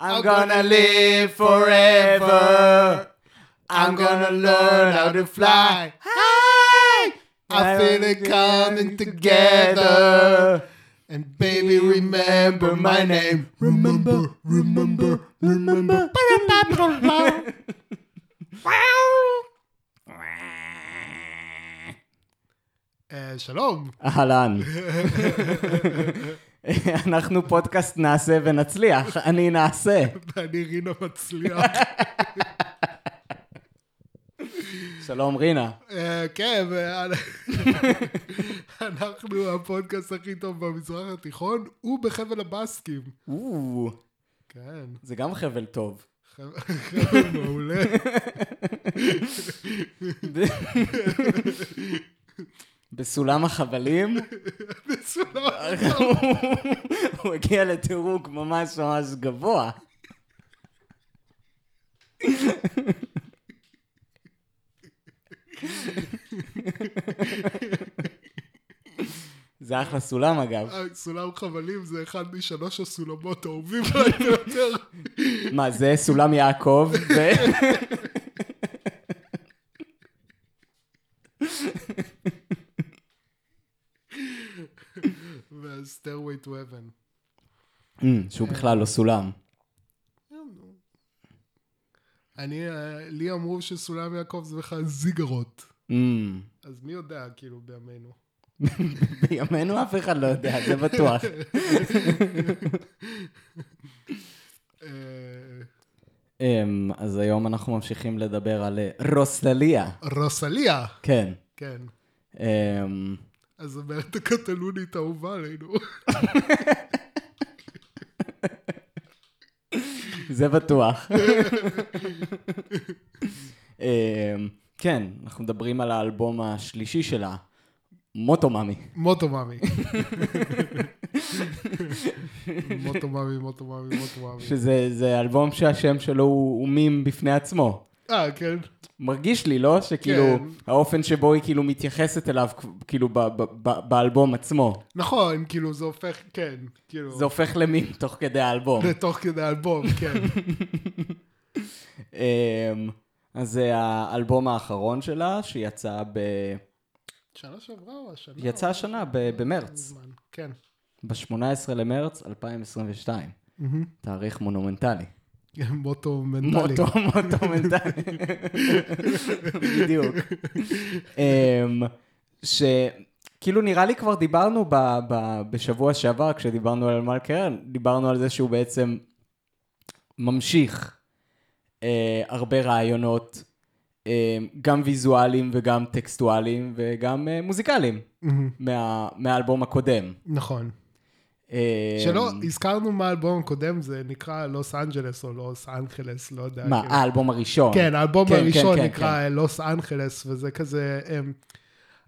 I'm gonna live forever. I'm gonna learn how to fly. High! I feel it coming together. And baby, remember my name. Remember, remember, remember. אה, שלום. אהלן. אנחנו פודקאסט נעשה ונצליח, אני נעשה. ואני רינה מצליח. שלום רינה. אה, כן, אנחנו הפודקאסט הכי טוב במזרח התיכון, ובחבל הבאסקים. כן, זה גם חבל טוב. חבל מעולה. בסולם החבלים, בסולם. הוא הגיע לדירוג ממש ממש גבוה. זה אחלה סולם אגב. אה, סולם חבלים זה אחד משלוש הסולמות האהובים עליי ביותר. מה, זה סולם יעקב? ו... וה-Stairway to Heaven. Mm, שהוא בכלל לא סולם. אני, אה, לי אמרו שסולם יעקב זה בכלל זיגרות. Mm. אז מי יודע, כאילו, בימינו. בימינו אף אחד לא יודע, זה בטוח. אה, אמ, אז היום אנחנו ממשיכים לדבר על אה, רוסלליה. רוסליה. כן. כן. אז אומרת הקטלונית האהובה עלינו. זה בטוח. אמ, כן, אנחנו מדברים על האלבום השלישי שלה, מוטומאמי. מוטומאמי. מוטומאמי, מוטומאמי, מוטומאמי. שזה זה אלבום שהשם שלו הוא מים בפני עצמו. אה, כן. מרגיש לי, לא? שכאילו, כן. האופן שבו היא כאילו מתייחסת אליו, כאילו, ב- ב- ב- באלבום עצמו. נכון, כאילו, זה הופך, כן, כאילו, זה הופך למים תוך כדי האלבום. לתוך כדי האלבום, כן. אמ, אז זה האלבום האחרון שלה, שיצא ב... שנה שעברה או השנה? יצא השנה, ב- במרץ. זמן, כן. ב-18 למרץ 2022. תאריך מונומנטלי. מוטו מנטלי. מוטו, מוטו מנטלי. בדיוק. אמ, שכאילו נראה לי כבר דיברנו ב, ב, בשבוע שעבר, כשדיברנו על מלכה קרן, דיברנו על זה שהוא בעצם ממשיך אה, הרבה רעיונות, אה, גם ויזואליים וגם טקסטואליים וגם אה, מוזיקליים, מה, מהאלבום הקודם. נכון. אה, שלא, הזכרנו מה האלבום הקודם, זה נקרא לוס אנג'לס או לוס אנג'לס, לא יודע. מה, כאילו. האלבום הראשון. כן, האלבום כן, הראשון כן, כן, נקרא לוס אנג'לס, וזה כזה, אמ,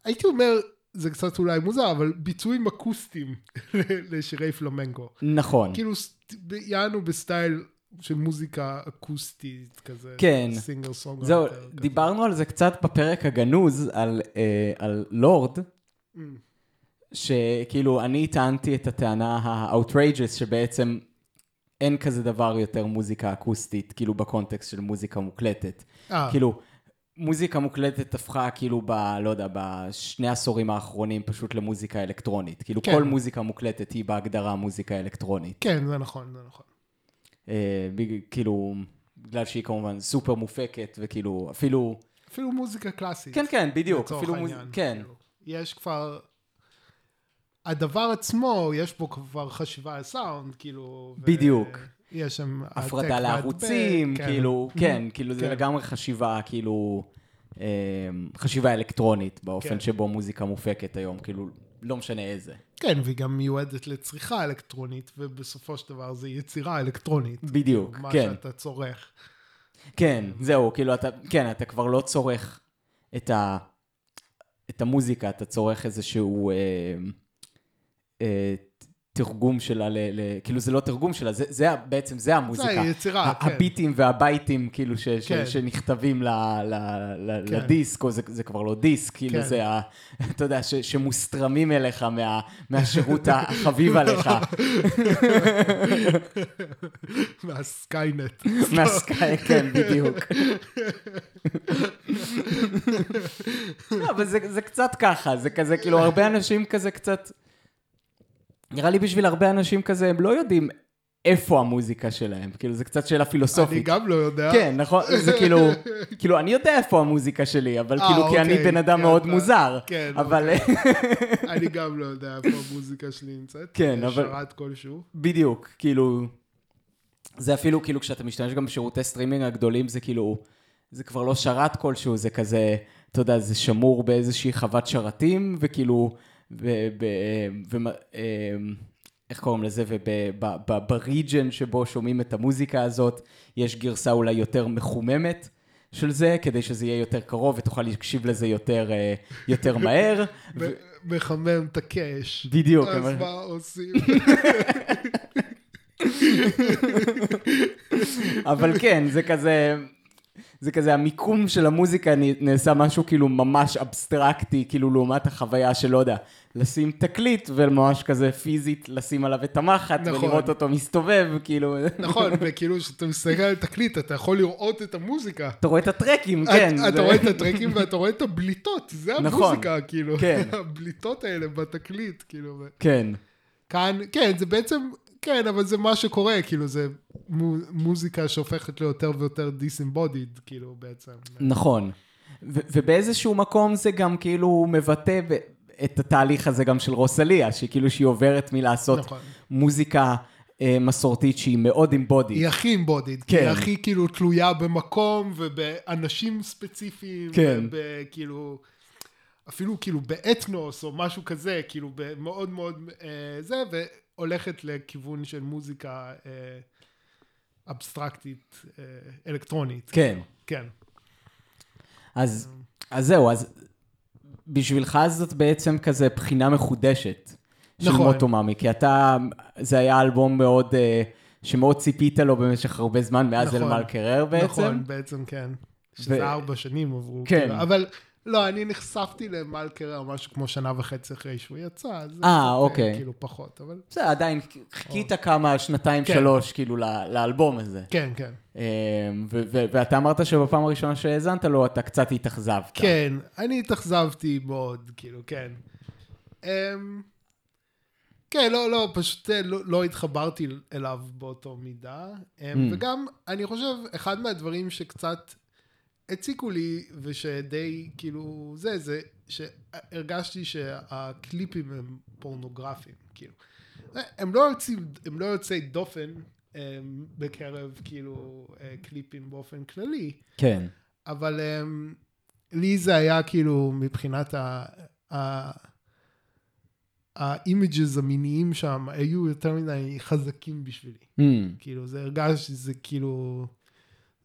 הייתי אומר, זה קצת אולי מוזר, אבל ביצועים אקוסטיים לשירי פלמנקו. נכון. כאילו, יענו בסטייל של מוזיקה אקוסטית, כזה. כן. singer song. זהו, דיברנו על זה קצת בפרק הגנוז, על, אה, על לורד, Mm. שכאילו, אני טענתי את הטענה ה-outrageous, שבעצם אין כזה דבר יותר מוזיקה אקוסטית, כאילו בקונטקסט של מוזיקה מוקלטת. אה, כאילו, מוזיקה מוקלטת הפכה כאילו ב... לא יודע, בשני העשורים האחרונים פשוט למוזיקה אלקטרונית. כאילו, כן. כל מוזיקה מוקלטת היא בהגדרה מוזיקה אלקטרונית. כן, זה נכון, זה נכון. אה, בג- כאילו, בגלל שהיא כמובן סופר מופקת, וכאילו, אפילו... אפילו מוזיקה קלאסית. כן, כן, בדיוק. לצורך אפילו מוז... העניין, כן, כאילו. יש כבר... הדבר עצמו, יש בו כבר חשיבה על סאונד, כאילו... ו- בדיוק. יש שם... הפרדה לערוצים, כן. כאילו, כן, כאילו זה כן. לגמרי חשיבה, כאילו, אה, חשיבה אלקטרונית, באופן כן. שבו מוזיקה מופקת היום, כאילו, לא משנה איזה. כן, והיא גם מיועדת לצריכה אלקטרונית, ובסופו של דבר זה יצירה אלקטרונית. בדיוק, מה כן. שאתה צורך. כן, זהו, כאילו, אתה, כן, אתה כבר לא צורך את ה... את המוזיקה, אתה צורך איזשהו... אה, אה, התרגום שלה, ל, ל, כאילו זה לא תרגום שלה, זה, זה בעצם, זה המוזיקה. היצירה, ה- כן. הביטים והבייטים, כאילו, ש, ש, כן. שנכתבים ל, ל, ל, כן. לדיסק, או זה, זה כבר לא דיסק, כאילו כן. זה ה... אתה יודע, ש, שמוסתרמים אליך מה, מהשירות החביב עליך, מהסקיינט. מהסקאי, כן, בדיוק. לא, אבל זה, זה קצת ככה, זה כזה, כאילו, הרבה אנשים כזה קצת... נראה לי בשביל הרבה אנשים כזה, הם לא יודעים איפה המוזיקה שלהם. כאילו, זה קצת שאלה אני פילוסופית. גם לא יודע. כן, נכון, זה כאילו, כאילו, אני יודע איפה המוזיקה שלי, אבל אה, כאילו, כי אני אוקיי, בן אדם כן, מאוד אתה- מוזר. כן, אבל, אני גם לא יודע איפה המוזיקה שלי נמצאת. כן, אבל- שרת כלשהו. בדיוק, כאילו, זה אפילו כאילו כשאתה משתמש גם בשירותי סטרימינג הגדולים, זה כאילו, זה כבר לא שרת כלשהו, זה כזה, אתה יודע, זה שמור באיזושהי חוות שרתים, וכאילו, איך קוראים לזה, וב region שבו שומעים את המוזיקה הזאת, יש גרסה אולי יותר מחוממת. של זה, כדי שזה יהיה יותר קרוב ותוכל להקשיב לזה יותר, אה, יותר מהר. ו- מחמם את הקאש. בדיוק, אז אבל- מה עושים? אבל כן, זה כזה, זה כזה, המיקום של המוזיקה נעשה משהו כאילו ממש אבסטרקטי, כאילו לעומת החוויה של, לא יודע, לשים תקליט וממש כזה פיזית לשים עליו את המחט נכון. ולראות אותו מסתובב, כאילו, נכון, וכאילו כשאתה מסתכל על תקליט, אתה יכול לראות את המוזיקה. אתה רואה את הטרקים, כן. אתה זה- רואה את הטרקים ואתה רואה את הבליטות, זה נכון. המוזיקה, כאילו. כן. הבליטות האלה בתקליט, כאילו. כן, כאן, כן, זה בעצם, כן, אבל זה מה שקורה, כאילו, זה מו- מוזיקה שהופכת ליותר ויותר דיסאמבודיד, כאילו, בעצם. נכון. ובאיזשהו מקום זה גם כאילו מבטא את התהליך הזה גם של רוסליה, שכאילו שהיא עוברת מלעשות נכון. מוזיקה אה, מסורתית שהיא מאוד אימבודית. היא הכי אימבודיד, כן. היא הכי כאילו תלויה במקום ובאנשים ספציפיים, כן. וכאילו, אפילו כאילו באתנוס או משהו כזה, כאילו מאוד מאוד אה, זה, והולכת לכיוון של מוזיקה אה, אבסטרקטית, אה, אלקטרונית. כן. כן. אז, אז זהו, אז בשבילך זאת בעצם כזה בחינה מחודשת של נכון. מוטומאמי, כי אתה, זה היה אלבום מאוד, אה, שמאוד ציפית לו במשך הרבה זמן, מאז נכון. אלמל קרר בעצם. נכון, בעצם כן. שזה ארבע שנים עברו. כן. כאילו, אבל לא, אני נחשפתי למלקר משהו כמו שנה וחצי אחרי שהוא יצא, אז אה, קצת, אוקיי. כאילו פחות, אבל בסדר, עדיין חיכית כמה, שנתיים, כן. שלוש, כאילו, לאלבום הזה. כן, כן. ו- ואתה אמרת שבפעם הראשונה שהאזנת לו, אתה קצת התאכזבת. כן, אני התאכזבתי מאוד, כאילו, כן. אמ, כן, לא, לא, פשוט אה, לא, לא התחברתי אליו באותו מידה. אמ, Mm. וגם, אני חושב, אחד מהדברים שקצת הציקו לי, ושדי, כאילו, זה, זה, שהרגשתי שהקליפים הם פורנוגרפיים, כאילו. הם לא יוצאים, הם לא יוצאי דופן אמ, בקרב, כאילו, אה, קליפים באופן כללי. כן. אבל um, לי זה היה כאילו מבחינת ה... ה ה images המיניים שם היו יותר מדי חזקים בשבילי. ממ, כאילו, זה הרגיש שזה כאילו,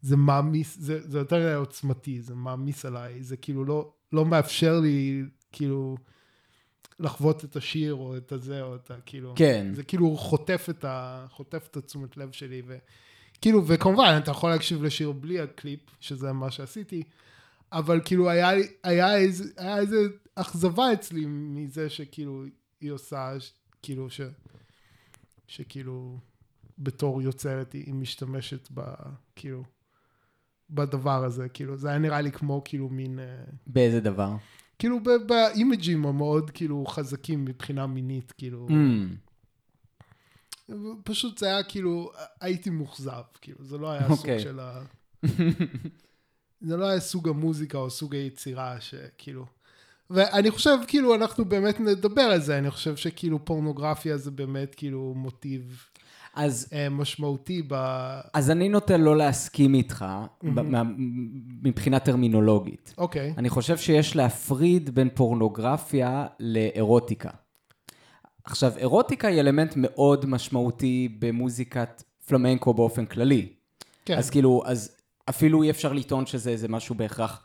זה מעמיס, זה, זה יותר מדי עוצמתי, זה מעמיס עליי, זה כאילו לא, לא מאפשר לי כאילו לחוות את השיר או את הזה או את ה... כאילו, כן. זה כאילו חוטף את, ה, חוטף את התשומת לב שלי. ו, כאילו, וכמובן, אתה יכול להקשיב לשיר בלי הקליפ, שזה מה שעשיתי, אבל כאילו היה, היה, איזה, היה איזה אכזבה אצלי מזה שכאילו היא עושה, ש- כאילו ש... שכאילו בתור יוצרת היא משתמשת ב... כאילו... בדבר הזה, כאילו, זה היה נראה לי כמו כאילו מין, אה, באיזה דבר? כאילו באימג'ים המאוד כאילו חזקים מבחינה מינית, כאילו, Mm, פשוט זה היה כאילו, הייתי מאוכזב, כאילו, זה לא היה סוג אוקיי. של ה... זה לא היה סוג המוזיקה או סוג היצירה שכאילו... ואני חושב, כאילו, אנחנו באמת נדבר על זה, אני חושב שכאילו פורנוגרפיה זה באמת כאילו מוטיב אז אה, משמעותי ב... אז אני נוטה לא להסכים איתך מה- מבחינה טרמינולוגית. אוקיי, אני חושב שיש להפריד בין פורנוגרפיה לאירוטיקה. עכשיו, אירוטיקה היא אלמנט מאוד משמעותי במוזיקת פלמנקו באופן כללי. כן, אז כאילו, אז אפילו אי אפשר לטעון שזה איזה משהו בהכרח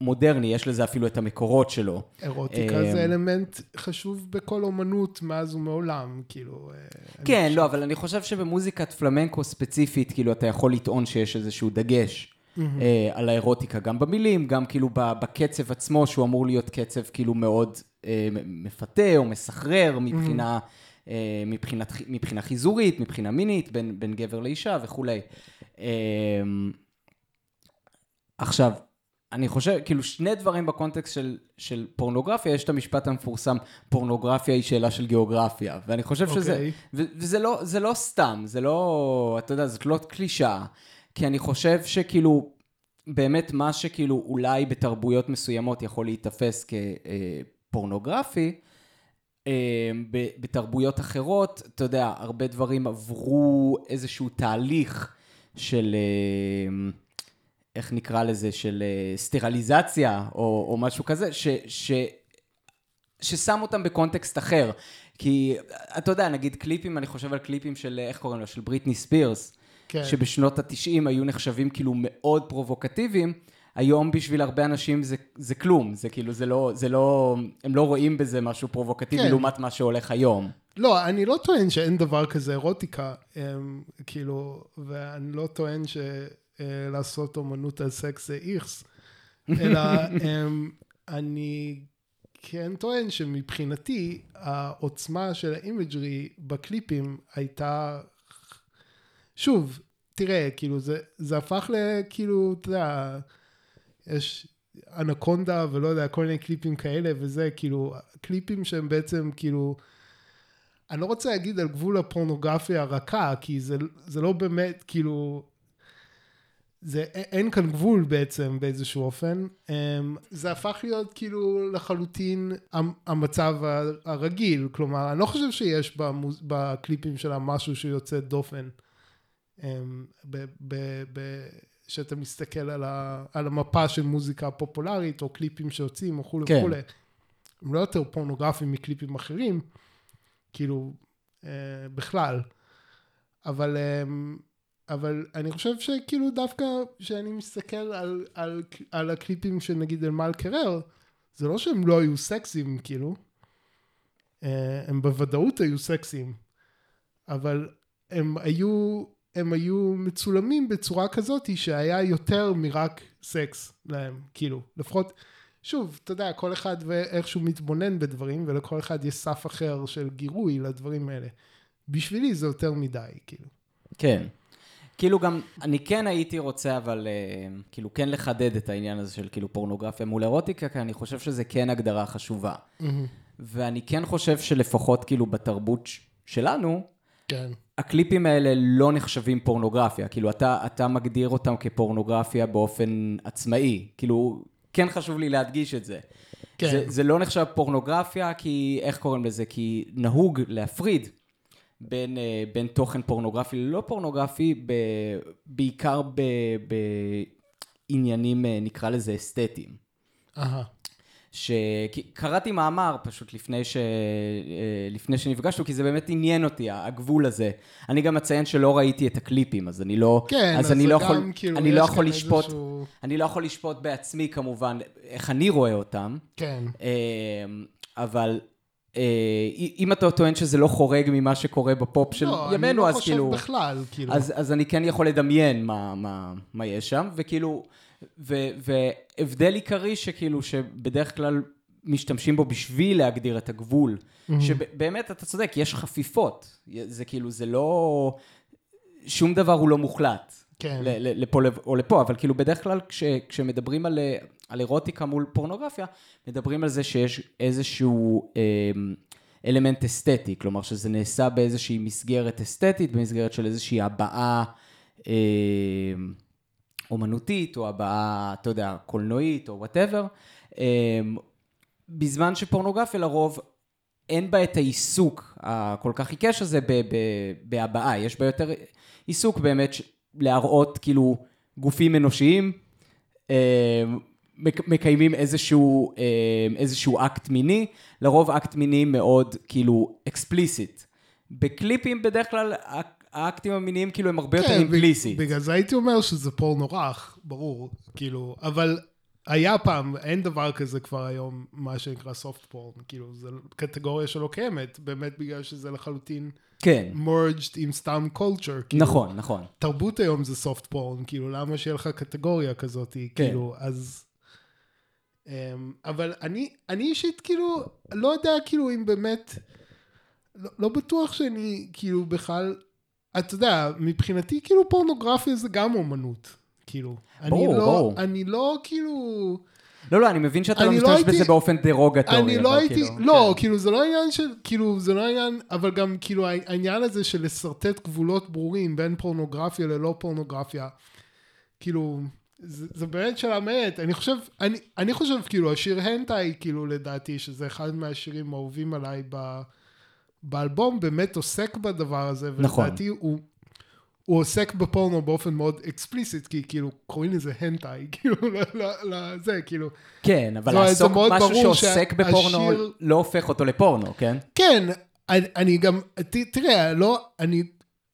מודרני, יש לזה אפילו את המקורות שלו. אירוטיקה אמ, זה אלמנט חשוב בכל אומנות מאז ומעולם, כאילו... אה, כן, חושב- לא, אבל אני חושב שבמוזיקת פלמנקו ספציפית, כאילו, אתה יכול לטעון שיש איזשהו דגש אה, על האירוטיקה, גם במילים, גם כאילו בקצב עצמו, שהוא אמור להיות קצב כאילו מאוד אה, מפתה או מסחרר מבחינה, אה, מבחינת, חי- מבחינה חיזורית, מבחינה מינית, בין, בין גבר לאישה וכולי. אה, עכשיו, אני חושב, כאילו שני דברים בקונטקסט של, של פורנוגרפיה, יש את המשפט המפורסם, פורנוגרפיה היא שאלה של גיאוגרפיה, ואני חושב שזה, אוקיי. ו- וזה לא, זה לא סתם, זה לא, אתה יודע, זאת לא קלישאה, כי אני חושב שכאילו, באמת מה שכאילו אולי בתרבויות מסוימות יכול להיתפס כפורנוגרפי, אה, ב- בתרבויות אחרות, אתה יודע, הרבה דברים עברו איזשהו תהליך של, אה, איך נקרא לזה, של אה, סטרליזציה, או, או משהו כזה, ש, ש, ששם אותם בקונטקסט אחר. כי, אתה יודע, נגיד קליפים, אני חושב על קליפים של, אה, איך קוראים לו? של בריטני ספירס, כן. שבשנות ה-90 היו נחשבים כאילו מאוד פרובוקטיביים. היום בשביל הרבה אנשים זה, זה כלום, זה כאילו, זה לא, זה לא, הם לא רואים בזה משהו פרובוקטיבי כן. לעומת מה שהולך היום. לא, אני לא טוען שאין דבר כזה אירוטיקה, אמ, כאילו, ואני לא טוען שלעשות אומנות על סקס זה איכס, אלא אמ, אני כן טוען שמבחינתי העוצמה של ה imagery בקליפים הייתה, שוב, תראה, כאילו זה, זה הפך לכאילו, אתה יודע, יש אנקונדה ולא יודע, כל מיני קליפים כאלה וזה, כאילו, קליפים שהם בעצם כאילו, אני לא רוצה להגיד על גבול הפורנוגרפיה הרכה, כי זה, זה לא באמת, כאילו, זה, אין כאן גבול בעצם באיזשהו אופן. אמ, זה הפך להיות כאילו לחלוטין המ- המצב הרגיל, כלומר, אני לא חושב שיש במוז, בקליפים שלה משהו שיוצא דופן. אמ, ב, ב, ב, שאתה מסתכל על, ה, על המפה של מוזיקה פופולרית, או קליפים שיוצאים, או כולי כן. וכולי. הם לא יותר פורנוגרפיים מקליפים אחרים, כאילו, אה, בכלל. אבל, אה, אבל אני חושב שכאילו דווקא כשאני מסתכל על, על, על הקליפים של נגיד אלמל קרר, זה לא שהם לא היו סקסיים, כאילו. אה, הם בוודאות היו סקסיים. אבל הם היו, הם היו מצולמים בצורה כזאת שהיה יותר מרק סקס להם, כאילו, לפחות, שוב, אתה יודע, כל אחד ואיך שהוא מתבונן בדברים, ולכל אחד יש סף אחר של גירוי לדברים האלה. בשבילי זה יותר מדי, כאילו. כן. כאילו גם, אני כן הייתי רוצה, אבל אה, כאילו כן לחדד את העניין הזה של כאילו פורנוגרפיה מול אירוטיקה, כי אני חושב שזה כן הגדרה חשובה. ואני כן חושב שלפחות כאילו בתרבות שלנו, כן. הקליפים האלה לא נחשבים פורנוגרפיה. כאילו, אתה, אתה מגדיר אותם כפורנוגרפיה באופן עצמאי. כאילו, כן חשוב לי להדגיש את זה. כן. זה, זה לא נחשב פורנוגרפיה, כי, איך קוראים לזה? כי נהוג להפריד בין, אה, בין תוכן פורנוגרפי ללא פורנוגרפי, ב, בעיקר ב, בעניינים, אה, נקרא לזה, אסתטיים. אהה. שקראתי מאמר פשוט לפני, ש... אה, לפני שנפגשנו, כי זה באמת עניין אותי, הגבול הזה. אני גם אציין שלא ראיתי את הקליפים, אז אני לא, כן, אז אז אני זה לא גם יכול, כאילו, אני לא יכול לשפוט, איזשהו- אני לא יכול לשפוט בעצמי כמובן איך אני רואה אותם, כן. אה, אבל אם אתה טוען שזה לא חורג ממה שקורה בפופ של לא, אני ימינו, לא אז חושב כאילו... בכלל, כאילו. אז, אז אני כן יכול לדמיין מה, מה, מה יש שם, וכאילו, ו, והבדל עיקרי שכאילו, שבדרך כלל משתמשים בו בשביל להגדיר את הגבול, שבאמת, אתה צודק, יש חפיפות, זה כאילו, זה לא, שום דבר הוא לא מוחלט. כן. לפה או לפה, אבל כאילו בדרך כלל כש, כשמדברים על, אה, על אירוטיקה מול פורנוגרפיה, מדברים על זה שיש איזשהו אה, אלמנט אסתטי, כלומר שזה נעשה באיזושהי מסגרת אסתטית, במסגרת של איזושהי הבעה אה, אומנותית, או הבעה, אתה יודע, קולנועית, או whatever, אה, בזמן שפורנוגרפיה לרוב אין בה את העיסוק הכל כך עיקש הזה בהבעה, יש בה יותר עיסוק באמת להראות כאילו גופים אנושיים, מקיימים איזשהו, אה, איזשהו אקט מיני, לרוב אקט מיני מאוד כאילו explicit. בקליפים בדרך כלל האק- האקטים המיניים כאילו הם הרבה יותר כן, אימפליסיט. בגלל זה הייתי אומר שזה פורנו רך, ברור, כאילו, אבל, היה פעם, אין דבר כזה כבר היום, מה שנקרא soft porn, כאילו, זו קטגוריה שלא קיימת, באמת בגלל שזה לחלוטין כן, merged עם סתם. כאילו, נכון, נכון. תרבות היום זה soft porn, כאילו, למה שיהיה לך קטגוריה כזאת, כן. כאילו, אז... אמ, אבל אני, אני אישית, כאילו, לא יודע, כאילו, אם באמת, לא, לא בטוח שאני, כאילו, בכלל, אתה יודע, מבחינתי, כאילו, פורנוגרפיה זה גם אומנות, כאילו. ברור, אני לא, ברור. אני לא, כאילו... לא, לא, אני מבין שאתה לא אני לא משתמש הייתי- בזה באופן דרוגטורי. אני לא הייתי, כאילו, לא, כן. כאילו זה לא עניין של, כאילו זה לא עניין, אבל גם כאילו העניין הזה של לשרטט גבולות ברורים בין פורנוגרפיה ללא פורנוגרפיה, כאילו, זה, זה באמת שאלה מעט, אני חושב, אני, אני חושב כאילו השיר הנטאי, כאילו לדעתי, שזה אחד מהשירים האהובים עליי ב, באלבום, באמת עוסק בדבר הזה, נכון. ולדעתי הוא... הוא עוסק בפורנו באופן מאוד אקספליסיט, כי כאילו קוראים לזה הנטאי, כאילו, לזה, כאילו, כן, אבל לעסוק משהו שעוסק בפורנו לא הופך אותו לפורנו, כן? כן, אני, אני גם, ת, תראה, לא, אני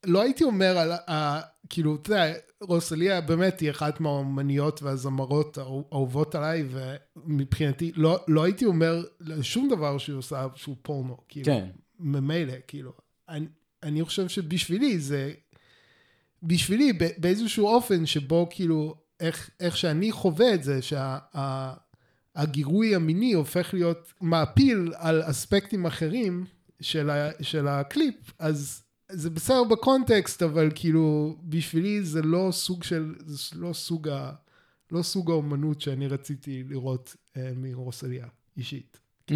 לא הייתי אומר על, ה, כאילו, אתה יודע, רוסליה באמת היא אחת מהאומניות והזמרות האהוב- האהובות עליי, ומבחינתי, לא, לא הייתי אומר שום דבר שהיא עושה שהוא פורנו, כאילו, כן. ממילא, כאילו. אני, אני חושב שבשבילי זה, בשבילי באיזשהו אופן שבו כאילו, איך, איך שאני חווה את זה, שהגירוי המיני הופך להיות מעפיל על אספקטים אחרים של, ה, של הקליפ, אז זה בסדר בקונטקסט, אבל כאילו, בשבילי זה לא סוג של, זה לא סוג ה... לא סוג האומנות שאני רציתי לראות אה, מרוסליה אישית. Mm.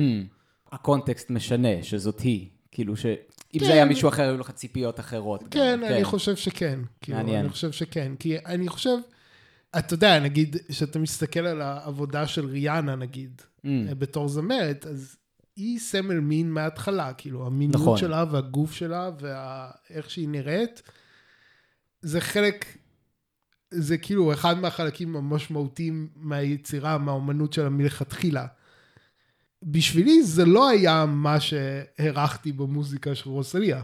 הקונטקסט משנה, שזאת היא. כאילו שאם כן. זה היה מישהו אחר, היו לך ציפיות אחרות. גם, כן, אני חושב שכן. כאילו, מעניין. אני חושב שכן. כי אני חושב, אתה יודע, נגיד, כשאתה מסתכל על העבודה של ריאנה, נגיד, Mm. בתור זמרת, אז היא סמל מין מההתחלה, כאילו, המיניות נכון. שלה והגוף שלה ואיך שהיא נראית, זה חלק, זה כאילו אחד מהחלקים המשמעותיים מהיצירה, מהאומנות שלה מלכתחילה. בשבילי זה לא היה מה שהערכתי במוזיקה של רוסליה.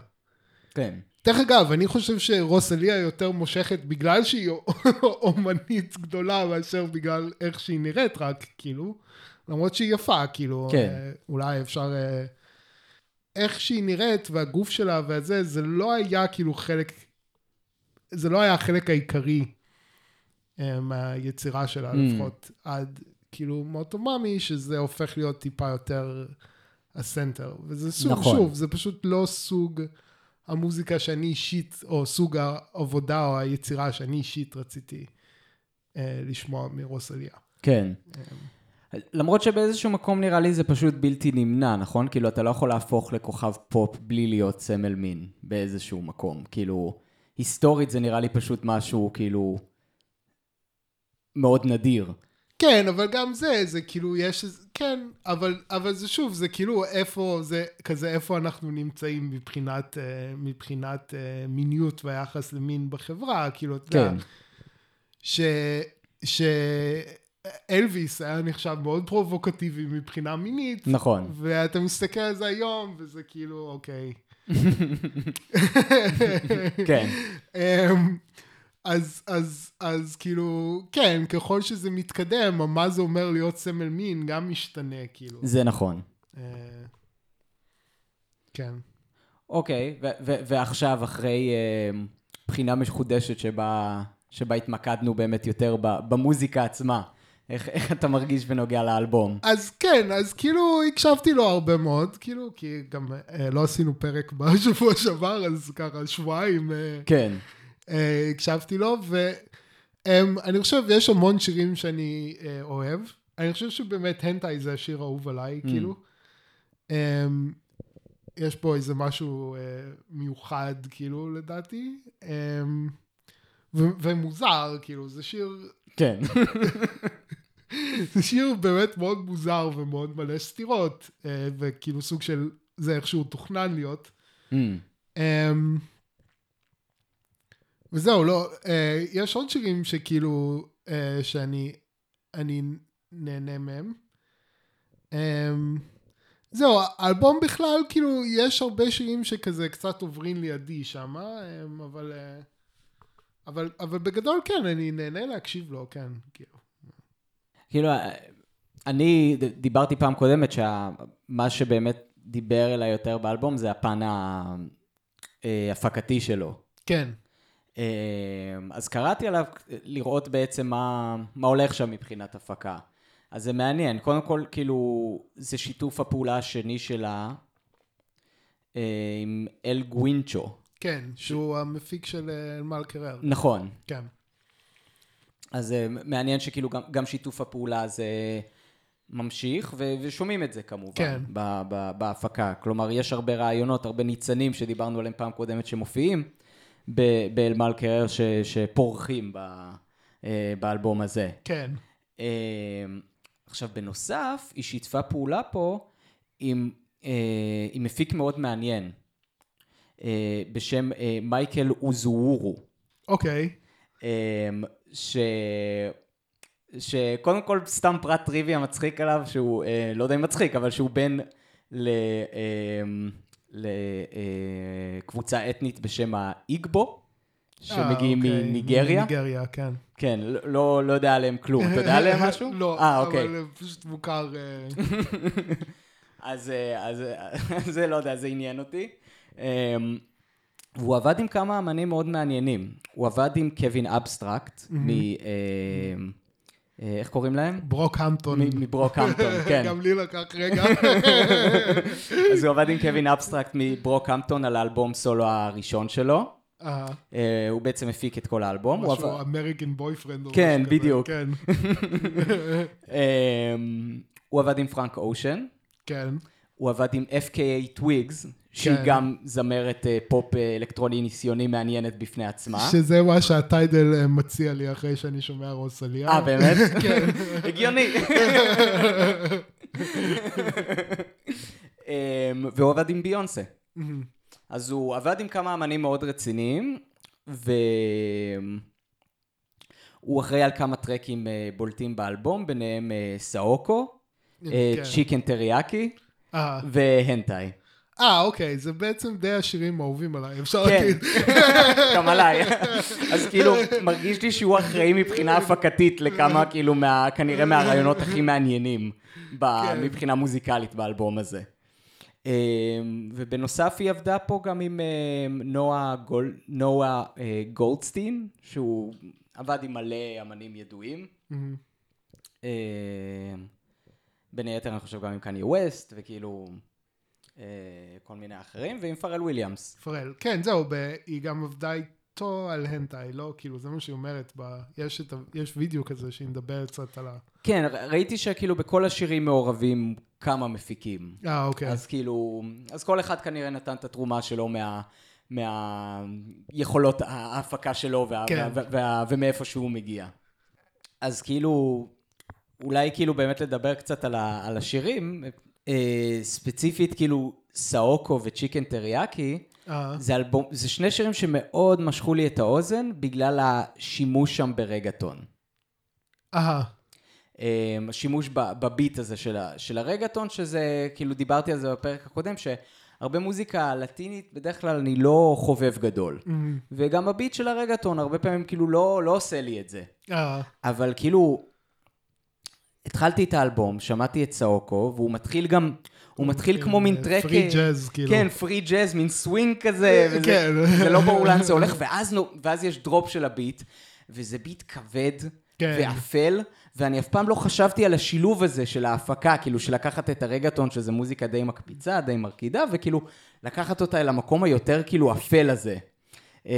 כן. דרך אגב, אני חושב שרוסליה יותר מושכת בגלל שהיא אומנית גדולה מאשר בגלל איך שהיא נראית רק, כאילו. למרות שהיא יפה, כאילו. כן. אה, אולי אפשר... אה, איך שהיא נראית והגוף שלה וזה, זה לא היה כאילו חלק... זה לא היה החלק העיקרי אה, מהיצירה שלה, Mm. לפחות עד כאילו מוטומאמי, שזה הופך להיות טיפה יותר הסנטר. וזה סוג, נכון. שוב, זה פשוט לא סוג המוזיקה שאני אישית, או סוג העבודה או היצירה שאני אישית רציתי אה, לשמוע מרוסליה. כן. למרות שבאיזשהו מקום נראה לי זה פשוט בלתי נמנע, נכון? כאילו, אתה לא יכול להפוך לכוכב פופ בלי להיות סמל מין באיזשהו מקום. כאילו, היסטורית זה נראה לי פשוט משהו, כאילו, מאוד נדיר. כן, אבל גם זה, זה כאילו, יש, כן, אבל, אבל זה שוב, זה כאילו איפה, זה כזה איפה אנחנו נמצאים מבחינת, אה, מבחינת אה, מיניות והיחס למין בחברה, כאילו, אתה יודע, כן. ש... ש... אלוויס היה נחשב מאוד פרובוקטיבי מבחינה מינית, נכון. ואתה מסתכל על זה היום, וזה כאילו, אוקיי. כן. אמ, אז, אז, אז כאילו, כן, ככל שזה מתקדם, מה זה אומר להיות סמל מין גם משתנה, כאילו. זה נכון. אה, כן. אוקיי, ועכשיו, אחרי אה, בחינה מחודשת שבה, שבה התמקדנו באמת יותר במוזיקה עצמה, איך, איך אתה מרגיש בנוגע לאלבום? אז כן, אז כאילו הקשבתי לו הרבה מאוד, כאילו, כי גם אה, לא עשינו פרק בשבוע שעבר, אז ככה שבועיים אה, כן. אה, הקשבתי לו, ואני חושב, יש המון שירים שאני אה, אוהב. אני חושב שבאמת הנטאי זה השיר האהוב עליי, Mm. כאילו. אה, יש פה איזה משהו אה, מיוחד, כאילו, לדעתי. אה, ו- ומוזר, כאילו, זה שיר, כן. זה שיר באמת מאוד מוזר ומאוד מלא סתירות, אה, וכאילו סוג של, זה איך שהוא תוכנן להיות. Mm, אמ, וזהו, לא, אה, יש עוד שירים שכאילו, אה, שאני אני נהנה מהם. אמ, זהו, האלבום בכלל, כאילו, יש הרבה שירים שכזה קצת עוברים לידי שם, אמ, אבל, אבל, אבל בגדול כן, אני נהנה להקשיב לו, כן, כאילו. כאילו, אני ד- דיברתי פעם קודמת שמה שבאמת דיבר אליי יותר באלבום זה הפן ה- אה, ההפקתי שלו. כן. אה, אז קראתי עליו לראות בעצם מה, מה הולך שם מבחינת הפקה. אז זה מעניין. קודם כל, כאילו, זה שיתוף הפעולה השני שלה אה, עם אל גווינצ'ו. כן, שהוא המפיק של אה, אלמל קרר. נכון. כן. אז אה, מעניין שכאילו גם, גם שיתוף הפעולה הזה ממשיך, ו- ושומעים את זה כמובן, כן. ב- ב- בהפקה. כלומר, יש הרבה רעיונות, הרבה ניצנים שדיברנו עליהם פעם קודמת שמופיעים באלמל קרר ש- שפורחים ב- אה, באלבום הזה. כן. אה, עכשיו, בנוסף, היא שיתפה פעולה פה עם, אה, עם מפיק מאוד מעניין, אה, בשם אה, מייקל אוזוורו. אוקיי. אמ, ש... שקודם כל סתם פרט טריוויה מצחיק עליו, שהוא, אה, לא יודע אם מצחיק, אבל שהוא בן לקבוצה אתנית בשם האיגבו, שמגיעים אה, אוקיי. מניגריה. מניגריה, כן. כן, לא, לא יודע עליהם כלום. אתה יודע עליהם משהו? לא, אה, אוקיי. אבל פשוט מוכר... אה, אז, אה, אז, אה, זה לא יודע, זה עניין אותי. והוא עבד עם כמה אמנים מאוד מעניינים. הוא עבד עם קווין אבסטרקט, מ... אמ, אה, איך קוראים להם? ברוקהמפטון. מ- מברוקהמפטון, כן. גם לי לקח רגע. אז הוא עבד עם קווין אבסטרקט מברוקהמפטון על האלבום סולו הראשון שלו. אה, אה, הוא בעצם הפיק את כל האלבום. משהו American Boyfriend. כן, בדיוק. כן, אמ, הוא עבד עם פרנק אושן. כן. הוא עבד עם FKA טוויגס, שהיא כן. גם זמרת אה, פופ אה, אלקטרוני ניסיוני מעניינת בפני עצמה. שזה מה שהטיידל אה, מציע לי אחרי שאני שומע רוזליה. אה, באמת? כן. הגיוני. אמ, והוא עבד עם ביונסה. אז הוא עבד עם כמה אמנים מאוד רציניים, והוא אחראי על כמה טרקים בולטים באלבום, ביניהם סאוקו, כן. צ'יקן טריאקי אה, והנטאי. אה, אוקיי, זה בעצם די השירים האהובים עליי, אפשר כן, להגיד. גם עליי. אז כאילו, מרגיש לי שהוא אחראי מבחינה הפקתית לכמה, כאילו, מה, כנראה מהרעיונות הכי מעניינים ב- כן. מבחינה מוזיקלית באלבום הזה. אמ, ובנוסף היא עבדה פה גם עם אמ, נואה גול- נואה אה, גולדשטיין, שהוא עבד עם מלא אמנים ידועים. בין היתר אני חושב גם עם קניה ווסט, וכאילו אה, כל מיני אחרים, ועם פארל וויליאמס. פארל. כן, זהו, ב- היא גם עבדה איתו על הנטאי, לא? כאילו, זה מה שהיא אומרת. ב- יש את ה- יש וידאו כזה שהיא מדברת קצת על ה... כן, ר- ראיתי שכאילו בכל השירים מעורבים כמה מפיקים. אה, אוקיי. אז כאילו, אז כל אחד כנראה נתן את התרומה שלו מה... מהיכולות ההפקה שלו וה, כן. וה, וה, ומאיפה שהוא מגיע. אז כאילו, אולי כאילו באמת לדבר קצת על, ה, על השירים, אה, ספציפית כאילו סאוקו וצ'יקן טריאקי, אה, זה, אלבום, זה שני שירים שמאוד משכו לי את האוזן בגלל השימוש שם ברגטון. אה, אמ, השימוש בביט הזה של, ה, של הרגטון, שזה, כאילו דיברתי על זה בפרק הקודם, שהרבה מוזיקה לטינית, בדרך כלל אני לא חובב גדול. מהמם. וגם הביט של הרגטון, הרבה פעמים כאילו לא, לא עושה לי את זה. אה, אבל כאילו, התחלתי את האלבום, שמעתי את סאוקו, והוא מתחיל גם, הוא מתחיל כמו מין track... free jazz, כאילו. כן, free jazz, מין סווינג כזה, וזה, כן. זה לא ברור לאן זה הולך, ואז יש drop של הביט, וזה ביט כבד כן. ואפל, ואני אף פעם לא חשבתי על השילוב הזה של ההפקה, כאילו של לקחת את הרגטון, שזה מוזיקה די מקפיצה, די מרקידה, וכאילו לקחת אותה אל המקום היותר כאילו אפל הזה. אמ,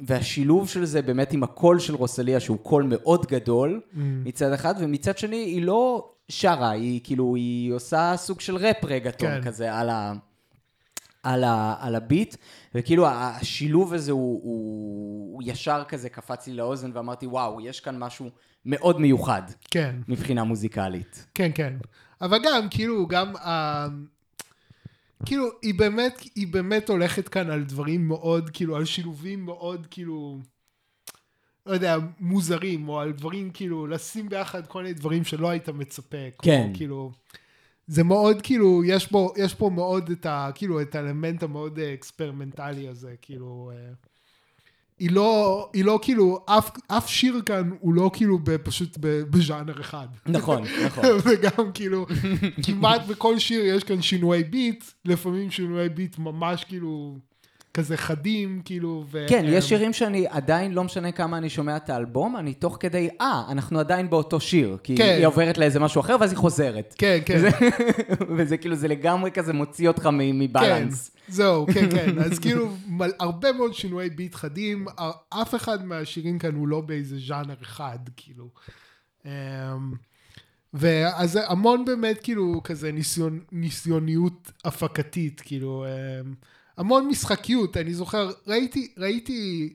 והשילוב של זה באמת עם הקול של רוסליה, שהוא קול מאוד גדול מצד אחד, ומצד שני היא לא שרה, היא כאילו, היא עושה סוג של ראפ רגטון כן. כזה על ה... על, ה, על הביט, וכאילו השילוב הזה הוא, הוא, הוא ישר כזה קפץ לי לאוזן ואמרתי וואו, יש כאן משהו מאוד מיוחד כן. מבחינה מוזיקלית. כן, כן. אבל גם, כאילו, גם, ה... כאילו, היא באמת, היא באמת הולכת כאן על דברים מאוד, כאילו, על שילובים מאוד, כאילו, לא יודע, מוזרים, או על דברים, כאילו, לשים ביחד כל מיני דברים שלא היית מצפה. כן. כמו, כאילו, זה מאוד, כאילו, יש בו, יש פה מאוד את ה... כאילו, את האלמנט המאוד אה, אקספרימנטלי הזה, כאילו... אה, היא לא, היא לא כאילו, אף, אף שיר כאן הוא לא כאילו ב, פשוט בז'אנר אחד. נכון, נכון. וגם כאילו, כמעט בכל שיר יש כאן שינויי ביט, לפעמים שינויי ביט ממש כאילו, כזה חדים, כאילו, ו... כן, אמ, יש שירים שאני עדיין, לא משנה כמה אני שומע את האלבום, אני תוך כדי, אה, אנחנו עדיין באותו שיר. כי כן. היא עוברת לאיזה משהו אחר, ואז היא חוזרת. כן, כן. וזה- וזה כאילו, זה לגמרי כזה מוציא אותך מבלנס. כן, זהו, כן, כן. אז כאילו, מל, הרבה מאוד שינויי ביט חדים, אף אחד מהשירים כאן הוא לא באיזה ז'אנר אחד, כאילו. אמ, ואז המון באמת, כאילו, כזה ניסיון, ניסיוניות הפקתית, כאילו, אמ, המון משחקיות. אני זוכר, ראיתי, ראיתי,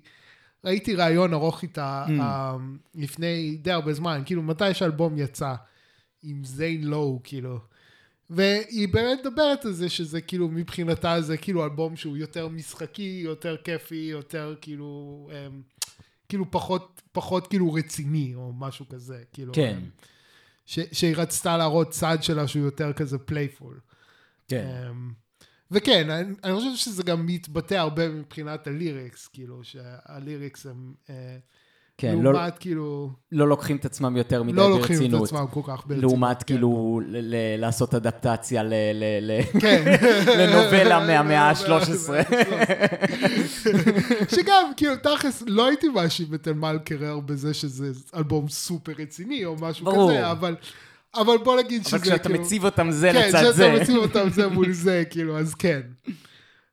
ראיתי ראיון ארוך איתה Mm. אמ, לפני די הרבה זמן, כאילו, מתי שהאלבום יצא, עם זיין לואו, כאילו. והיא באמת מדברת על זה שזה כאילו מבחינתה זה כאילו אלבום שהוא יותר משחקי, יותר כיפי, יותר כאילו, אמ, כאילו פחות, פחות כאילו רציני או משהו כזה, כאילו. כן. אמ, ש, שהיא רצתה להראות צד שלה שהוא יותר כזה playful. כן. אמ, וכן, אני, אני חושב שזה גם מתבטא הרבה מבחינת ה lyrics, כאילו, שה lyrics הם, אה, כן, לא- לעומת כאילו, לא לוקחים את עצמם יותר מדי לא לוקחים את ברצינות. עצמם כל כך ברצינות. לעומת כן. כאילו ל- ל- לעשות אדפטציה ל- ל- ל- כן. לנובלה מהמאה ה-13. שגם, כאילו, תכלס, לא הייתי מאשים את אלמל קרר בזה שזה אלבום סופר רציני או משהו ברור. כזה, אבל, אבל בוא נגיד שזה אבל כשאתה כאילו... מציב אותם זה כן, לצד זה. כשאתה מציב אותם זה מול זה, כאילו, אז כן.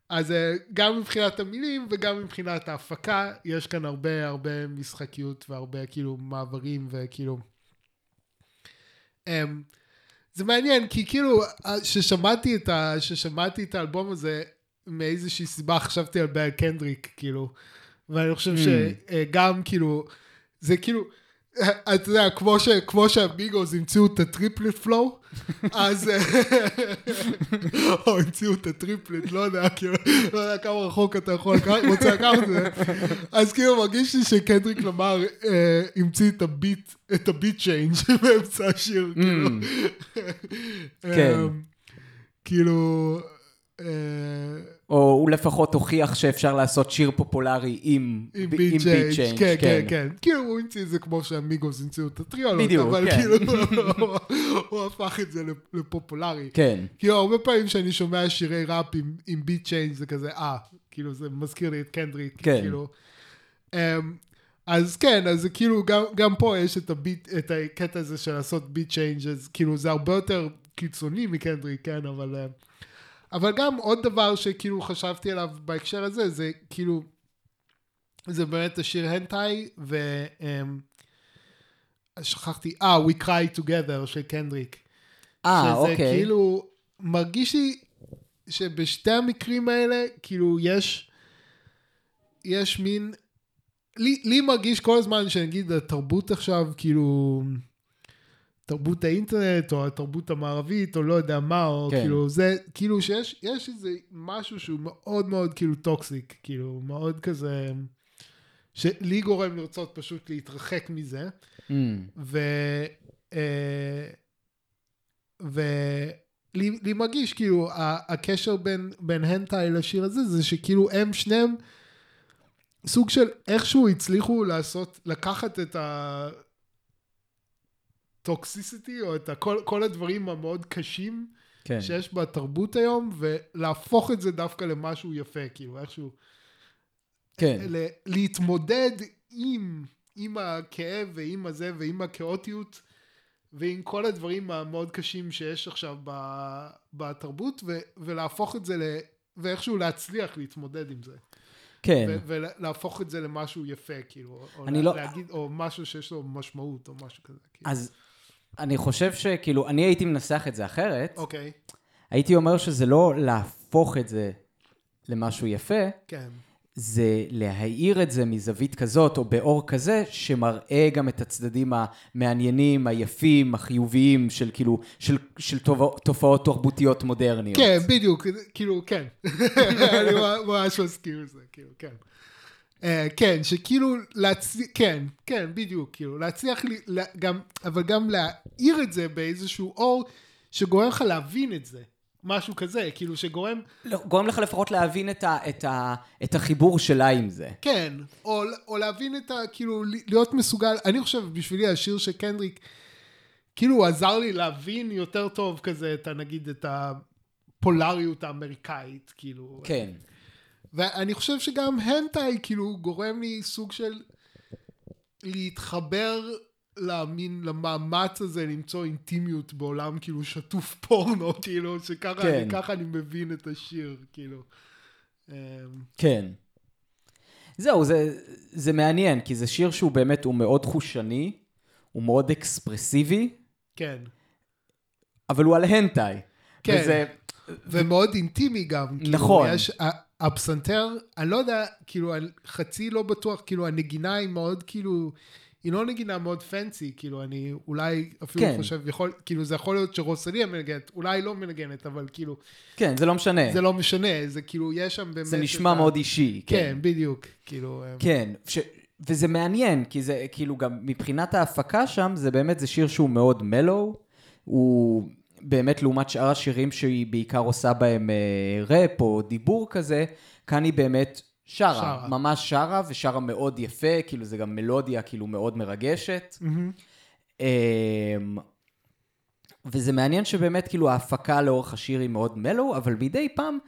אז אה, גם מבחינת המילים וגם מבחינת ההפקה, יש כאן הרבה הרבה משחקיות והרבה כאילו מעברים וכאילו... אמ, זה מעניין, כי כאילו, כששמעתי את, ה, ששמעתי את האלבום הזה, מאיזושהי סיבה חשבתי על על קנדריק, כאילו, ואני חושב ממ. שגם כאילו, זה כאילו, אתה יודע, כמו, ש, כמו שהמיגוס המציאו את ה triplet flow, אז... אה, או המציאו את ה triplet, לא יודע, כאילו, לא יודע כמה רחוק אתה יכול לקחת, רוצה לקחת את זה. אז כאילו מרגיש לי שקנדריק למר אה, המציא את הביט, את ה beat change באמצע השיר, כאילו. כן. אמ, כאילו... אה, או הוא לפחות הוכיח שאפשר לעשות שיר פופולרי עם עם beat change, change, כן, כן, כן. כאילו הוא המציא את זה כמו שהמיגוס המציאו את הטריולות, בדיוק, אבל כן. כאילו הוא- הפך את זה לפופולרי. כן. כאילו הרבה פעמים כשאני שומע שירי ראפ עם, עם beat change זה כזה, אה, כאילו זה מזכיר לי את קנדריק, כן. כאילו. אמ, אז כן, אז כאילו, גם, גם פה יש את, הביט, את הקטע הזה של לעשות beat change, אז כאילו זה הרבה יותר קיצוני מקנדריק, כן, אבל... אה, אבל גם עוד דבר שכאילו חשבתי עליו בהקשר הזה, זה כאילו, זה באמת השיר הנטאי, ו... אמ, שכחתי, אה, We Cry Together של קנדריק. אה, שזה אוקיי. כאילו, מרגיש לי שבשתי המקרים האלה, כאילו, יש, יש מין, לי, לי מרגיש כל הזמן שנגיד התרבות עכשיו, כאילו, תרבות האינטרנט, או התרבות המערבית, או לא יודע מה, או כן. כאילו, זה, כאילו שיש יש איזה משהו שהוא מאוד מאוד כאילו טוקסיק, כאילו, מאוד כזה, שלי גורם לרצות פשוט להתרחק מזה. Mm, ו... אה, ולי לי מרגיש כאילו ה- הקשר בין, בין הנטאי לשיר הזה זה שכאילו הם שניהם סוג של איכשהו הצליחו לעשות, לקחת את הטוקסיסיטי או את הכל, כל הדברים המאוד קשים כן. שיש בתרבות היום ולהפוך את זה דווקא למשהו יפה כאילו איכשהו כן. ל- להתמודד עם, עם הכאב ועם הזה ועם הכאוטיות ועם כל הדברים המאוד קשים שיש עכשיו ב, בתרבות ו, ולהפוך את זה ל... ואיכשהו להצליח להתמודד עם זה. כן. ו- ולהפוך את זה למשהו יפה, כאילו, או לה, לא- להגיד, או משהו שיש לו משמעות, או משהו כזה. כאילו. אז אני חושב שכאילו, אני הייתי מנסח את זה אחרת. אוקיי, הייתי אומר שזה לא להפוך את זה למשהו יפה, כן. זה להאיר את זה מזווית כזאת או באור כזה, שמראה גם את הצדדים המעניינים, היפים, החיוביים של כאילו, של, של תופע- תופעות תרבותיות מודרניות. כן, בדיוק, כאילו, כן. אני ממש מסכים עם זה, כאילו, כן. אה, כן, שכאילו להצליח, כן, כן, בדיוק, כאילו, להצליח, לי- לה- גם, אבל גם להאיר את זה באיזשהו אור שגורם לך להבין את זה. משהו כזה, כאילו שגורם, לא, גורם לך לפחות להבין את, ה, את, ה, את החיבור שלה עם זה. כן, או, או להבין את ה... כאילו, להיות מסוגל, אני חושב, בשבילי השיר של קנדריק, כאילו הוא עזר לי להבין יותר טוב כזה, את ה, נגיד, את הפולריות האמריקאית, כאילו. כן. ואני חושב שגם הנטאי, כאילו, גורם לי סוג של להתחבר למין, למאמץ הזה למצוא אינטימיות בעולם כאילו שטוף פורנו, כאילו, שככה כן. אני, ככה אני מבין את השיר, כאילו. אמ, כן. זהו, זה, זה מעניין, כי זה שיר שהוא באמת, הוא מאוד חושני, הוא מאוד אקספרסיבי, כן. אבל הוא על הנטאי. כן. וזה, ומאוד אינטימי גם. כאילו, נכון. יש, ה- הפסנתר, אני לא יודע, כאילו, חצי לא בטוח, כאילו, הנגינה היא מאוד, כאילו, היא לא נגינה מאוד פנסי, כאילו, אני אולי אפילו כן. חושב, יכול, כאילו, זה יכול להיות שרוסליה מנגנת, אולי לא מנגנת, אבל כאילו, כן, זה לא משנה. זה לא משנה, זה כאילו, יש שם באמת... זה נשמע ה- מאוד אישי. כן, בדיוק, כאילו, אמ, כן, ש... וזה מעניין, כי זה כאילו גם מבחינת ההפקה שם, זה באמת, זה שיר שהוא מאוד מלו, הוא באמת לעומת שאר השירים שהיא בעיקר עושה בהם אה, ראפ או דיבור כזה, כאן היא באמת שרה, שרה. ממש שרה, ושרה מאוד יפה, כאילו זה גם מלודיה כאילו מאוד מרגשת. אמ, וזה מעניין שבאמת כאילו ההפקה לאורך השיר היא מאוד מלו, אבל מדי פעם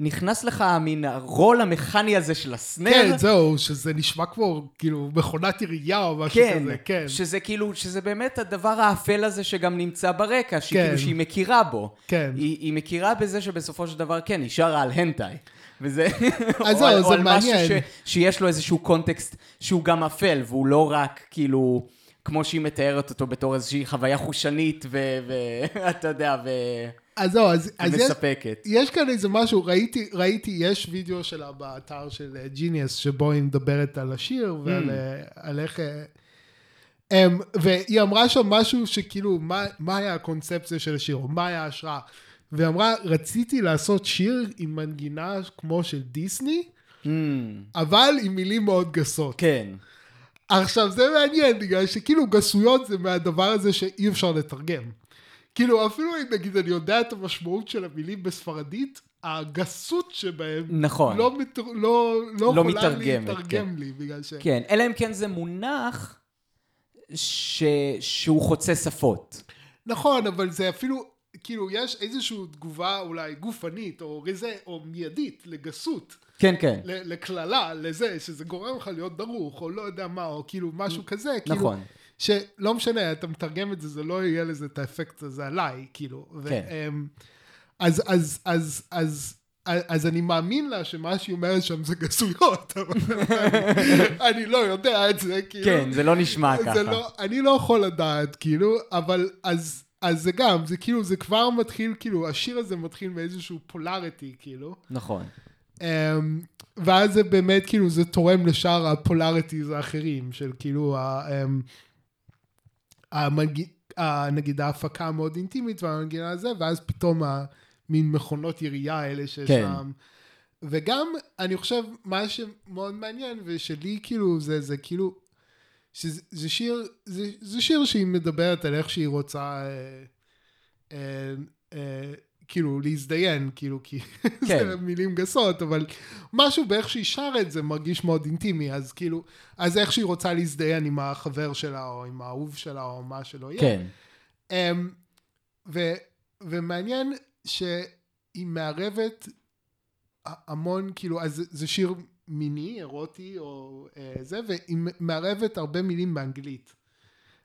נכנס לך מין הרול המכני הזה של הסנר. כן, זהו, שזה נשמע כמו, כאילו, מכונת עירייה או משהו כן, כזה, כן. שזה כאילו, שזה באמת הדבר האפל הזה שגם נמצא ברקע, שהיא כן. כאילו שהיא מכירה בו. כן. היא, היא מכירה בזה שבסופו של דבר, כן, היא שרה על הנטאי. וזה, אז או זהו, על- או זה על מעניין. משהו ש, שיש לו איזשהו קונטקסט שהוא גם אפל, והוא לא רק כאילו, כמו שהיא מתארת אותו בתור איזושהי חוויה חושנית, ואתה יודע, אז זהו, אז, אז יש. יש כאן איזה משהו, ראיתי, ראיתי, יש וידאו שלה באתר של ג'יניאס, שבו היא מדברת על השיר ועל אה, על איך... אה, אמ, והיא אמרה שם משהו שכאילו, מה, מה היה הקונספציה של השיר, או מה היה ההשראה. והיא אמרה, רציתי לעשות שיר עם מנגינה כמו של דיסני, Mm, אבל עם מילים מאוד גסות. כן, עכשיו זה מעניין בגלל שכאילו גסויות זה מהדבר הזה שאי אפשר לתרגם. כאילו אפילו אם נגיד אני יודע את המשמעות של המילים בספרדית, הגסות שבהם נכון. לא, מת... לא, לא, לא יכולה מתרגמת, להתרגם לי בגלל ש... כן, אלא אם כן זה מונח ש... שהוא חוצה שפות. נכון, אבל זה אפילו, כאילו יש איזושהי תגובה אולי גופנית או רזה או מיידית לגסות. כן, כן. לקללה, לזה, שזה גורם לך להיות דרוך, או לא יודע מה, או כאילו משהו כזה, כאילו, נכון. שלא משנה, אתה מתרגם את זה, זה לא יהיה לזה את האפקט הזה עליי, כאילו. כן. אמ, אז, אז, אז, אז, אז אני מאמין לה שמה שהיא אומרת שם זה גסויות, אבל אני, אני לא יודע את זה, כאילו. כן, זה לא נשמע זה ככה. לא, אני לא יכול לדעת, כאילו, אבל אז, אז זה גם, זה כאילו, זה כבר מתחיל, כאילו, השיר הזה מתחיל מאיזשהו פולריטי, כאילו. נכון. אמ, ואז זה באמת כאילו זה תורם לשאר ה polarities האחרים של כאילו ה, אמ, המנג... ה, נגיד ההפקה המאוד אינטימית והמנגינה הזה ואז פתאום המין מכונות ירייה האלה שיש כן. שם. וגם אני חושב מה שמאוד מעניין ושלי כאילו זה זה כאילו שזה זה שיר זה, זה שיר שהיא מדברת על איך שהיא רוצה אה, אה, אה, כאילו להזדיין כאילו כי כן. זה מילים גסות אבל משהו באיך שהיא שרה את זה מרגיש מאוד אינטימי אז כאילו אז איך שהיא רוצה להזדיין עם החבר שלה או עם האהוב שלה או מה שלא יהיה. כן. Um, ו, ומעניין שהיא מערבת המון, כאילו, אז זה- שיר מיני, אירוטי, או אה, זה, והיא מערבת הרבה מילים באנגלית.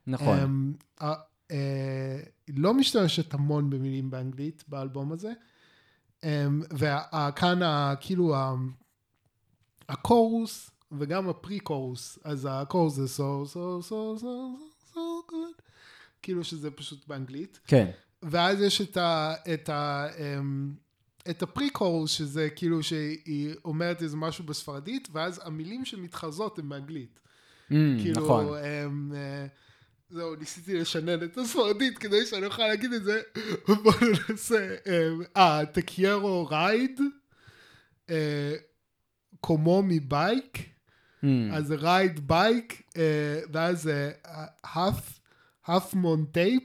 נכון. Um, לא משתמשת המון במילים באנגלית באלבום הזה. Um, וכאן, כאילו, הקורוס וגם הפרי-קורוס, אז הקורוס זה so, so, so, so, so, good, כאילו שזה פשוט באנגלית. כן. ואז יש את ה... את ה... אמ, את הפרי-קורוס, שזה כאילו שהיא אומרת איזה משהו בספרדית, ואז המילים שמתחרזות הן באנגלית. Mm, כאילו, נכון. אמ, אה, זהו, ניסיתי לשנן את הספרדית כדי שאני אוכל להגיד את זה. בואו ננסה. אמ, אה, תקיירו רייד, אה, קומו מבייק, Mm, אז זה רייד בייק, אה, ואז זה האף, האף מונטייפ,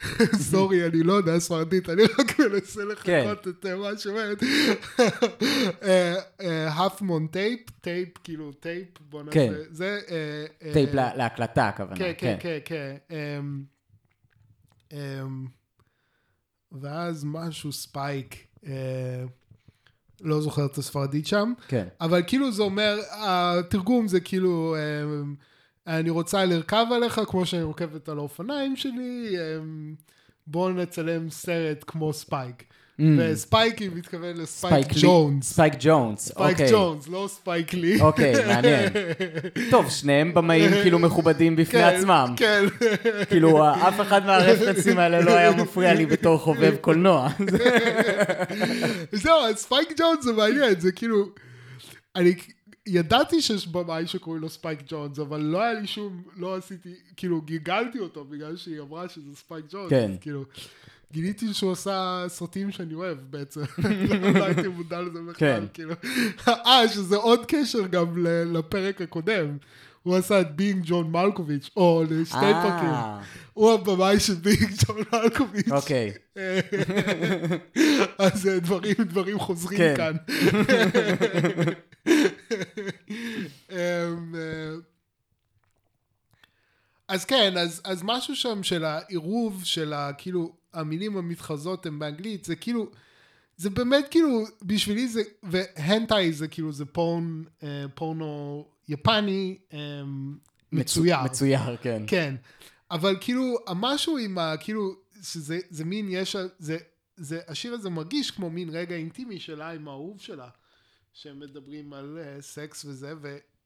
סורי, אני לא יודע ספרדית, אני רק מנסה כן. לחכות את אה, מה שאומרת. half mon tape, טייפ, כאילו טייפ, בוא נעשה, כן. זה... אה, אה, טייפ לה- להקלטה הכוונה. כן, כן, כן, כן. אמ, אמ, ואז משהו ספייק, אה, לא זוכר את הספרדית שם, כן. אבל כאילו זה אומר, התרגום זה כאילו, אמ, אני רוצה לרכב עליך כמו שאני רוכבת על האופניים שלי, אמ, בואו נצלם סרט כמו ספייק. וספייק היא מתכוון לספייק ממ. ג'ונס. ספייק ג'ונס, ספייק אוקיי. ג'ונס, לא ספייק לי. אוקיי, מעניין. טוב, שניהם במאים כאילו מכובדים בפני כן, עצמם. כן. כאילו, אף אחד מהרפרנסים האלה לא היה מפריע לי בתור חובב קולנוע. זהו, ספייק ג'ונס זה מעניין, זה כאילו... אני ידעתי שיש במאי שקוראים לו ספייק ג'ונס, אבל לא היה לי שום, לא עשיתי, כאילו גיגלתי אותו בגלל שהיא אמרה שזה ספייק ג'ונס. כן. כאילו, גיליתי שהוא עשה סרטים שאני אוהב בעצם. לא הייתי מודע לזה בכלל, כן. כאילו. אה, שזה עוד קשר גם לפרק הקודם. הוא עשה את בינג ג'ון מלקוביץ', או לשתי פרקים. אה, הוא הבמאי של בינג ג'ון מלקוביץ'. אוקיי. אז אה, דברים, דברים חוזרים כן. כאן. אמ, אה, אז כן, אז, אז משהו שם של העירוב של כאילו, המילים המתחזות הן באנגלית, זה כאילו, זה באמת כאילו, בשבילי זה, והנטאי זה כאילו, זה פורן, אה, פורנו יפני אה, מצויר. מצויר, כן. כן, אבל כאילו, המשהו עם ה... כאילו, שזה זה מין, יש... זה, זה, השיר הזה מרגיש כמו מין רגע אינטימי שלה עם האהוב שלה, שהם מדברים על uh, סקס וזה,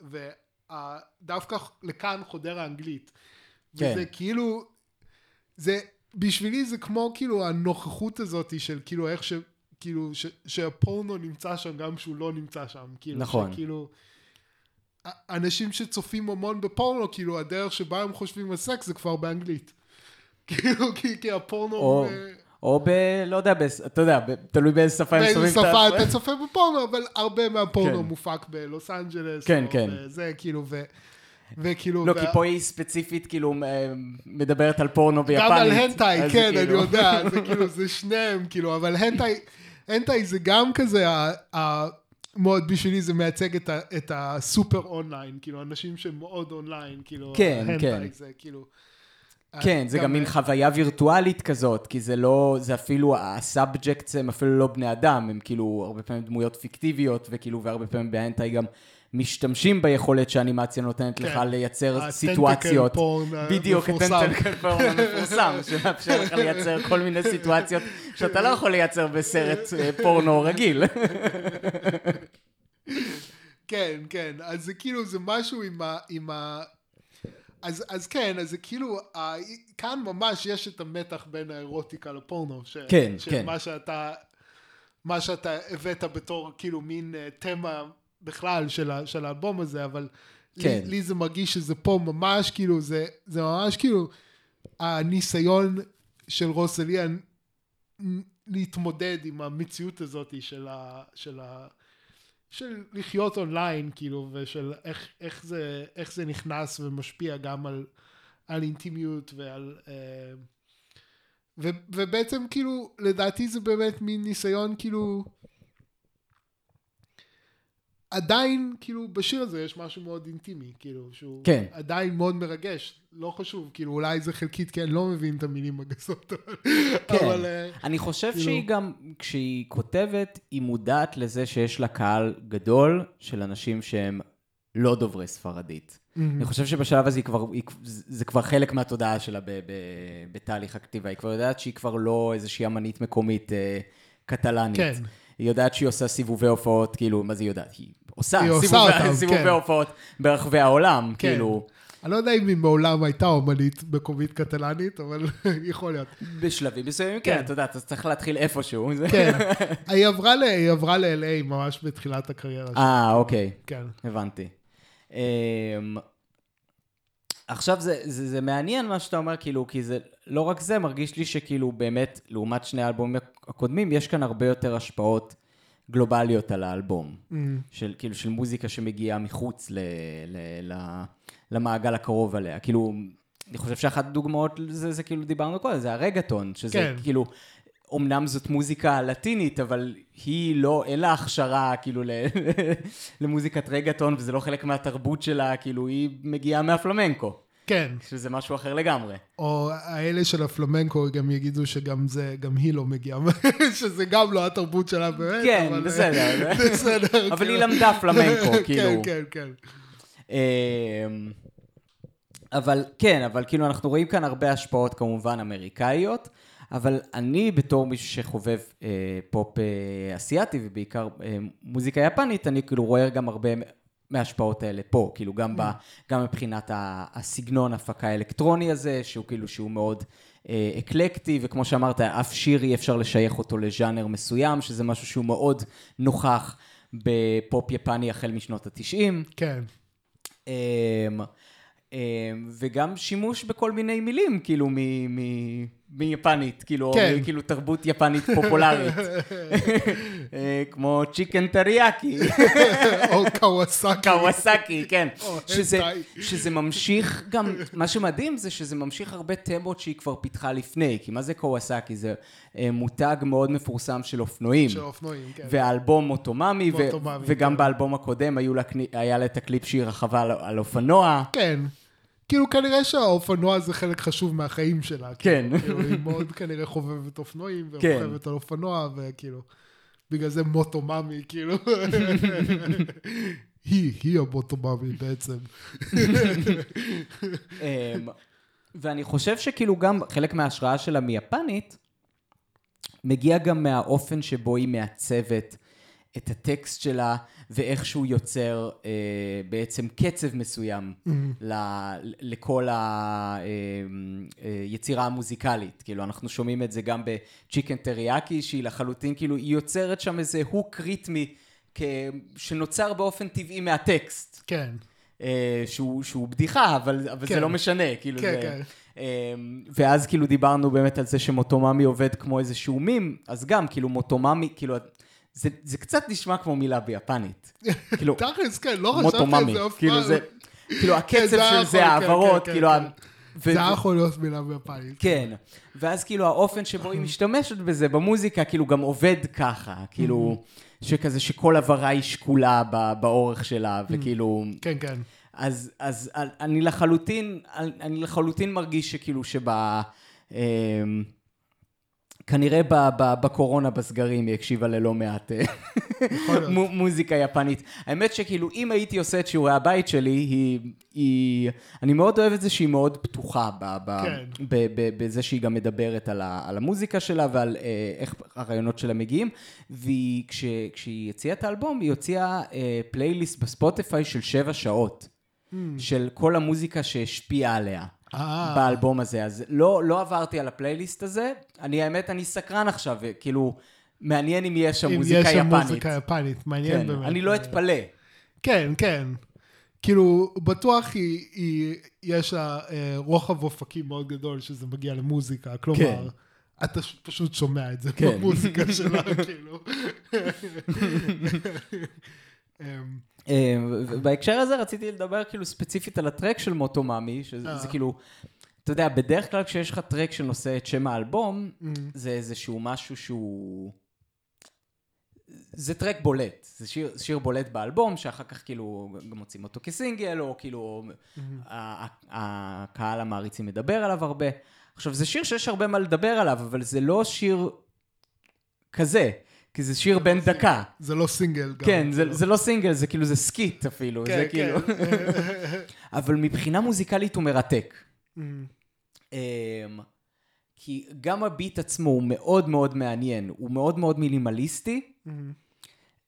ודווקא לכאן חודר האנגלית. כן. וזה כאילו, זה, בשבילי זה כמו כאילו הנוכחות הזאת של כאילו איך ש... כאילו, ש, שהפורנו נמצא שם גם כשהוא לא נמצא שם. כאילו, נכון. שכאילו, אנשים שצופים המון בפורנו, כאילו, הדרך שבה הם חושבים על סקס זה כבר באנגלית. כאילו, כי, כי הפורנו... או- אה, או ב... לא יודע, בס- אתה יודע, ב- תלוי באיזה שפה הם באיזה שמים את שפה ה... אתה צופה בפורנו, אבל הרבה מהפורנו כן. מופק בלוס אנג'לס. כן, כן. זה, כאילו, ו... וכאילו... לא, וה- כי פה היא ספציפית כאילו מדברת על פורנו ביפנית. גם על הנטאי, כן, כאילו- אני יודע, זה כאילו, זה שניהם, כאילו, אבל הנטאי, הנטאי זה גם כזה, ה- ה- מאוד בשבילי זה מייצג את, ה, את ה super online, כאילו, אנשים שהם מאוד אונליין, כאילו, כן, הנטאי כן. זה כאילו... כן, זה גם מין חוויה וירטואלית כזאת, כי זה לא, זה אפילו, ה subjects הם אפילו לא בני אדם, הם כאילו הרבה פעמים דמויות פיקטיביות, וכאילו, והרבה פעמים בהנטאי גם משתמשים ביכולת שהאנימציה נותנת לך כן. לייצר סיטואציות. בדיוק. הטנטקל פורן המפורסם, שמאפשר לך לייצר כל מיני סיטואציות שאתה לא יכול לייצר בסרט אה, פורנו רגיל. כן, כן, אז זה כאילו, זה משהו עם ה... אז, אז כן, אז זה כאילו. כאן ממש יש את המתח בין האירוטיקה לפורנו. ש... כן, כן. שמה שאתה, מה שאתה הבאת בתור כאילו מין uh, תמה בכלל של, ה... של האלבום הזה, אבל כן. לי, לי זה מרגיש שזה פה ממש כאילו, זה, זה ממש כאילו הניסיון של רוסליה להתמודד עם המציאות הזאת של ה... של ה... של לחיות אונליין, כאילו, ושל איך, איך, זה, איך זה נכנס ומשפיע גם על, על אינטימיות ועל... אה, ו, ובעצם, כאילו, לדעתי זה באמת מין ניסיון, כאילו... עדיין, כאילו, בשיר הזה יש משהו מאוד אינטימי, כאילו, שהוא כן. עדיין מאוד מרגש, לא חשוב, כאילו, אולי זה חלקית, כי אני לא מבין את המילים הגסות. כן. אבל, אה, אני חושב כאילו- שהיא גם, כשהיא כותבת, היא מודעת לזה שיש לה קהל גדול של אנשים שהם לא דוברי ספרדית. אני חושב שבשלב הזה היא כבר, היא, זה כבר חלק מהתודעה שלה ב, ב, בתהליך הכתיבה. היא כבר יודעת שהיא כבר לא איזושהי אמנית מקומית אה, קטלנית. כן. היא יודעת שהיא עושה סיבובי הופעות, כאילו, מה זה יודעת? היא עושה היא עושה סיבובי, אותם, סיבובי כן. הופעות ברחבי העולם, כן. כאילו, אני לא יודע אם היא מעולם הייתה אומנית מקומית קטלנית, אבל יכול להיות. בשלבים מסוימים, כן, כן. אתה יודע, אתה צריך להתחיל איפשהו. כן. היא עברה ל-LA ממש בתחילת הקריירה שלה. אה, אוקיי. כן. הבנתי. Um, עכשיו זה, זה, זה מעניין מה שאתה אומר, כאילו, כי זה לא רק זה, מרגיש לי שכאילו באמת, לעומת שני האלבומים הקודמים, יש כאן הרבה יותר השפעות גלובליות על האלבום. Mm. של, כאילו, של מוזיקה שמגיעה מחוץ ל, ל, ל, למעגל הקרוב עליה. כאילו, אני חושב שאחת הדוגמאות לזה, זה כאילו דיברנו קודם, זה הרגטון, שזה כן. כאילו, אמנם זאת מוזיקה לטינית, אבל היא לא, אין לה הכשרה כאילו ל- למוזיקת רגטון, וזה לא חלק מהתרבות שלה, כאילו היא מגיעה מהפלמנקו, כן. שזה משהו אחר לגמרי. או האלה של הפלמנקו גם יגידו שגם זה, גם היא לא מגיעה, שזה גם לא התרבות שלה באמת. כן, אבל- בסדר. בסדר. אבל היא כאילו. למדה פלמנקו, כאילו. כן, כן, כן. אבל כן, אבל כאילו אנחנו רואים כאן הרבה השפעות כמובן אמריקאיות, אבל אני בתור מישהו שחובב אה, פופ אה, אסיאתי ובעיקר אה, מוזיקה יפנית, אני כאילו רואה גם הרבה מההשפעות האלה פה, כאילו גם, ב, גם מבחינת הסגנון הפקה האלקטרוני הזה, שהוא כאילו שהוא מאוד אה, אקלקטי, וכמו שאמרת, אף שיר אי אפשר לשייך אותו לז'אנר מסוים, שזה משהו שהוא מאוד נוכח בפופ יפני החל משנות התשעים. כן. אמ, אמ, וגם שימוש בכל מיני מילים, כאילו, מ- מ- מיפנית, כאילו, כן. או כאילו תרבות יפנית פופולרית. אה, כמו צ'יקן טריאקי, או קוואסקי. קוואסקי, כן. שזה. שזה ממשיך גם, מה שמדהים זה שזה ממשיך הרבה תמות שהיא כבר פיתחה לפני, כי מה זה קוואסקי? זה אה, מותג מאוד מפורסם של אופנועים. של אופנועים, כן. והאלבום מוטוממי, ו- וגם כן. באלבום הקודם היה לה את הקליפ שהיא רכבה על, על אופנוע. כן. כאילו כנראה שהאופנוע זה חלק חשוב מהחיים שלה. כן. כאילו, היא מאוד כנראה חובבת אופנועים, כן. ורוכבת על אופנוע, וכאילו, בגלל זה מוטוממי, כאילו. היא, היא המוטוממי בעצם. אמ, ואני חושב שכאילו גם חלק מההשראה שלה מיפנית, מגיע גם מהאופן שבו היא מעצבת את הטקסט שלה, ואיך שהוא יוצר אה, בעצם קצב מסוים ל, לכל היצירה המוזיקלית. כאילו, אנחנו שומעים את זה גם בצ'יקן טריאקי, שהיא לחלוטין, כאילו, היא יוצרת שם איזה הוק ריתמי, כ... שנוצר באופן טבעי מהטקסט. כן. אה, שהוא, שהוא בדיחה, אבל, אבל כן. זה לא משנה, כאילו כן, זה... כן. אה, ואז כאילו דיברנו באמת על זה שמוטוממי עובד כמו איזשהו מים, אז גם כאילו מוטוממי, כאילו, זה, זה קצת נשמע כמו מילה ביפנית. כאילו, תכלס, כן, לא חשבתי על זה אף כאילו פעם. זה, כאילו הקצב היה של זה, יכול, כן, העברות, כן, כאילו, כן, ו- זה היה יכול להיות מילה ביפנית. כן, ואז כאילו האופן שבו היא משתמשת בזה במוזיקה, כאילו גם עובד ככה, כאילו, שכזה שכל הברה היא שקולה באורך שלה, וכאילו, כן, כן. אז, אז אני לחלוטין, אני לחלוטין מרגיש שכאילו שב... כנראה ב, ב, בקורונה בסגרים היא הקשיבה ללא מעט אה, מוזיקה יפנית. האמת שכאילו אם הייתי עושה את שיעורי הבית שלי, היא, היא... אני מאוד אוהב את זה שהיא מאוד פתוחה ב, ב, כן. ב, ב, בזה שהיא גם מדברת על, ה, על המוזיקה שלה ועל אה, איך הרעיונות שלה מגיעים. וכשהיא הציעה את האלבום, היא הוציאה אה, פלייליסט בספוטיפיי של שבע שעות. של כל המוזיקה שהשפיעה עליה. אה. באלבום הזה, אז לא, לא עברתי על הפלייליסט הזה, אני האמת, אני סקרן עכשיו, כאילו, מעניין אם יש שם אם מוזיקה יש שם יפנית. מוזיקה יפנית, מעניין כן, באמת. אני לא אתפלא. כן, כן. כאילו, בטוח היא, היא, יש לה אה, רוחב אופקים מאוד גדול שזה מגיע למוזיקה, כלומר, כן. אתה פשוט שומע את זה כן. במוזיקה שלה, כאילו. אמ, אה, ובהקשר הזה רציתי לדבר כאילו ספציפית על הטרק של מוטומאמי, שזה אה. כאילו, אתה יודע, בדרך כלל כשיש לך טרק שנושא את שם האלבום, Mm. זה איזשהו משהו שהוא... זה טרק בולט, זה שיר, שיר בולט באלבום, שאחר כך כאילו גם מוצאים אותו כסינגל, או כאילו הקהל המעריצים מדבר עליו הרבה. עכשיו, זה שיר שיש הרבה מה לדבר עליו, אבל זה לא שיר כזה, כי זה שיר בן דקה. זה לא סינגל גם. כן, זה, לא סינגל, זה כאילו, זה skit אפילו, כן, זה כאילו... אבל מבחינה מוזיקלית הוא מרתק. Mm. אמ, כי גם הביט עצמו הוא מאוד מאוד מעניין, הוא מאוד מאוד מינימליסטי. Mm.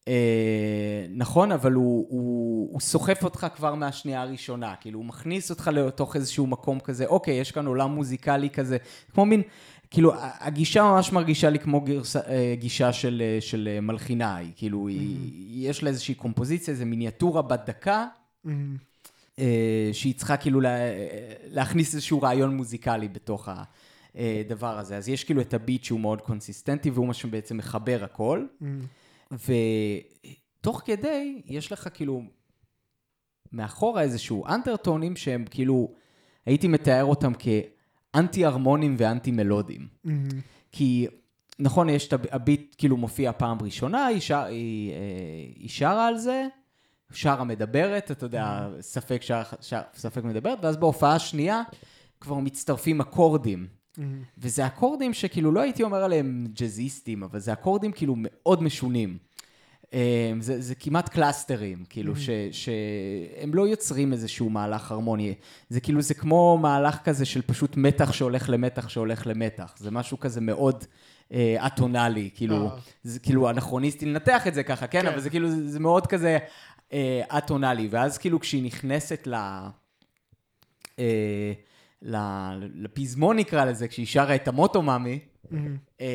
אה, נכון, אבל הוא סוחף אותך כבר מהשנייה הראשונה, כאילו הוא מכניס אותך לתוך איזשהו מקום כזה, אוקיי, יש כאן עולם מוזיקלי כזה, כמו מין, כאילו, הגישה ממש מרגישה לי כמו גרסה, אה, גישה של, אה, של אה, מלחינאי, כאילו, היא, יש לה איזושהי קומפוזיציה, איזו מיניאטורה בת דקה, Mm. אה, שהיא צריכה כאילו לה, להכניס איזשהו רעיון מוזיקלי בתוך הדבר הזה. אז יש כאילו את הביט שהוא מאוד קונסיסטנטי, והוא מה שבעצם מחבר הכל. Mm. ותוך כדי, יש לך כאילו מאחורה איזשהו אנטרטונים שהם כאילו, הייתי מתאר אותם כאנטי הרמונים ואנטי מלודיים. Mm-hmm. כי נכון, יש את הב- הביט כאילו מופיע פעם ראשונה, היא, שר, היא, אה, היא שרה על זה, שרה מדברת, אתה יודע, ספק, שר, שר, ספק מדברת, ואז בהופעה השנייה כבר מצטרפים אקורדים. Mm-hmm. וזה אקורדים שכאילו לא הייתי אומר עליהם ג'אזיסטים, אבל זה אקורדים כאילו מאוד משונים. אה, זה, זה כמעט קלאסטרים, כאילו, ש, שהם לא יוצרים איזשהו מהלך הרמוני. זה כאילו, זה כמו מהלך כזה של פשוט מתח שהולך למתח שהולך למתח. זה משהו כזה מאוד אה, אטונאלי, כאילו, אה. זה כאילו אנכרוניסטי לנתח את זה ככה, כן? כן. אבל זה כאילו, זה, זה מאוד כזה אה, אטונאלי. ואז כאילו כשהיא נכנסת ל... אה, ל- לפזמון נקרא לזה, כשהיא שרה את המוטו מאמי, מהמם. אה,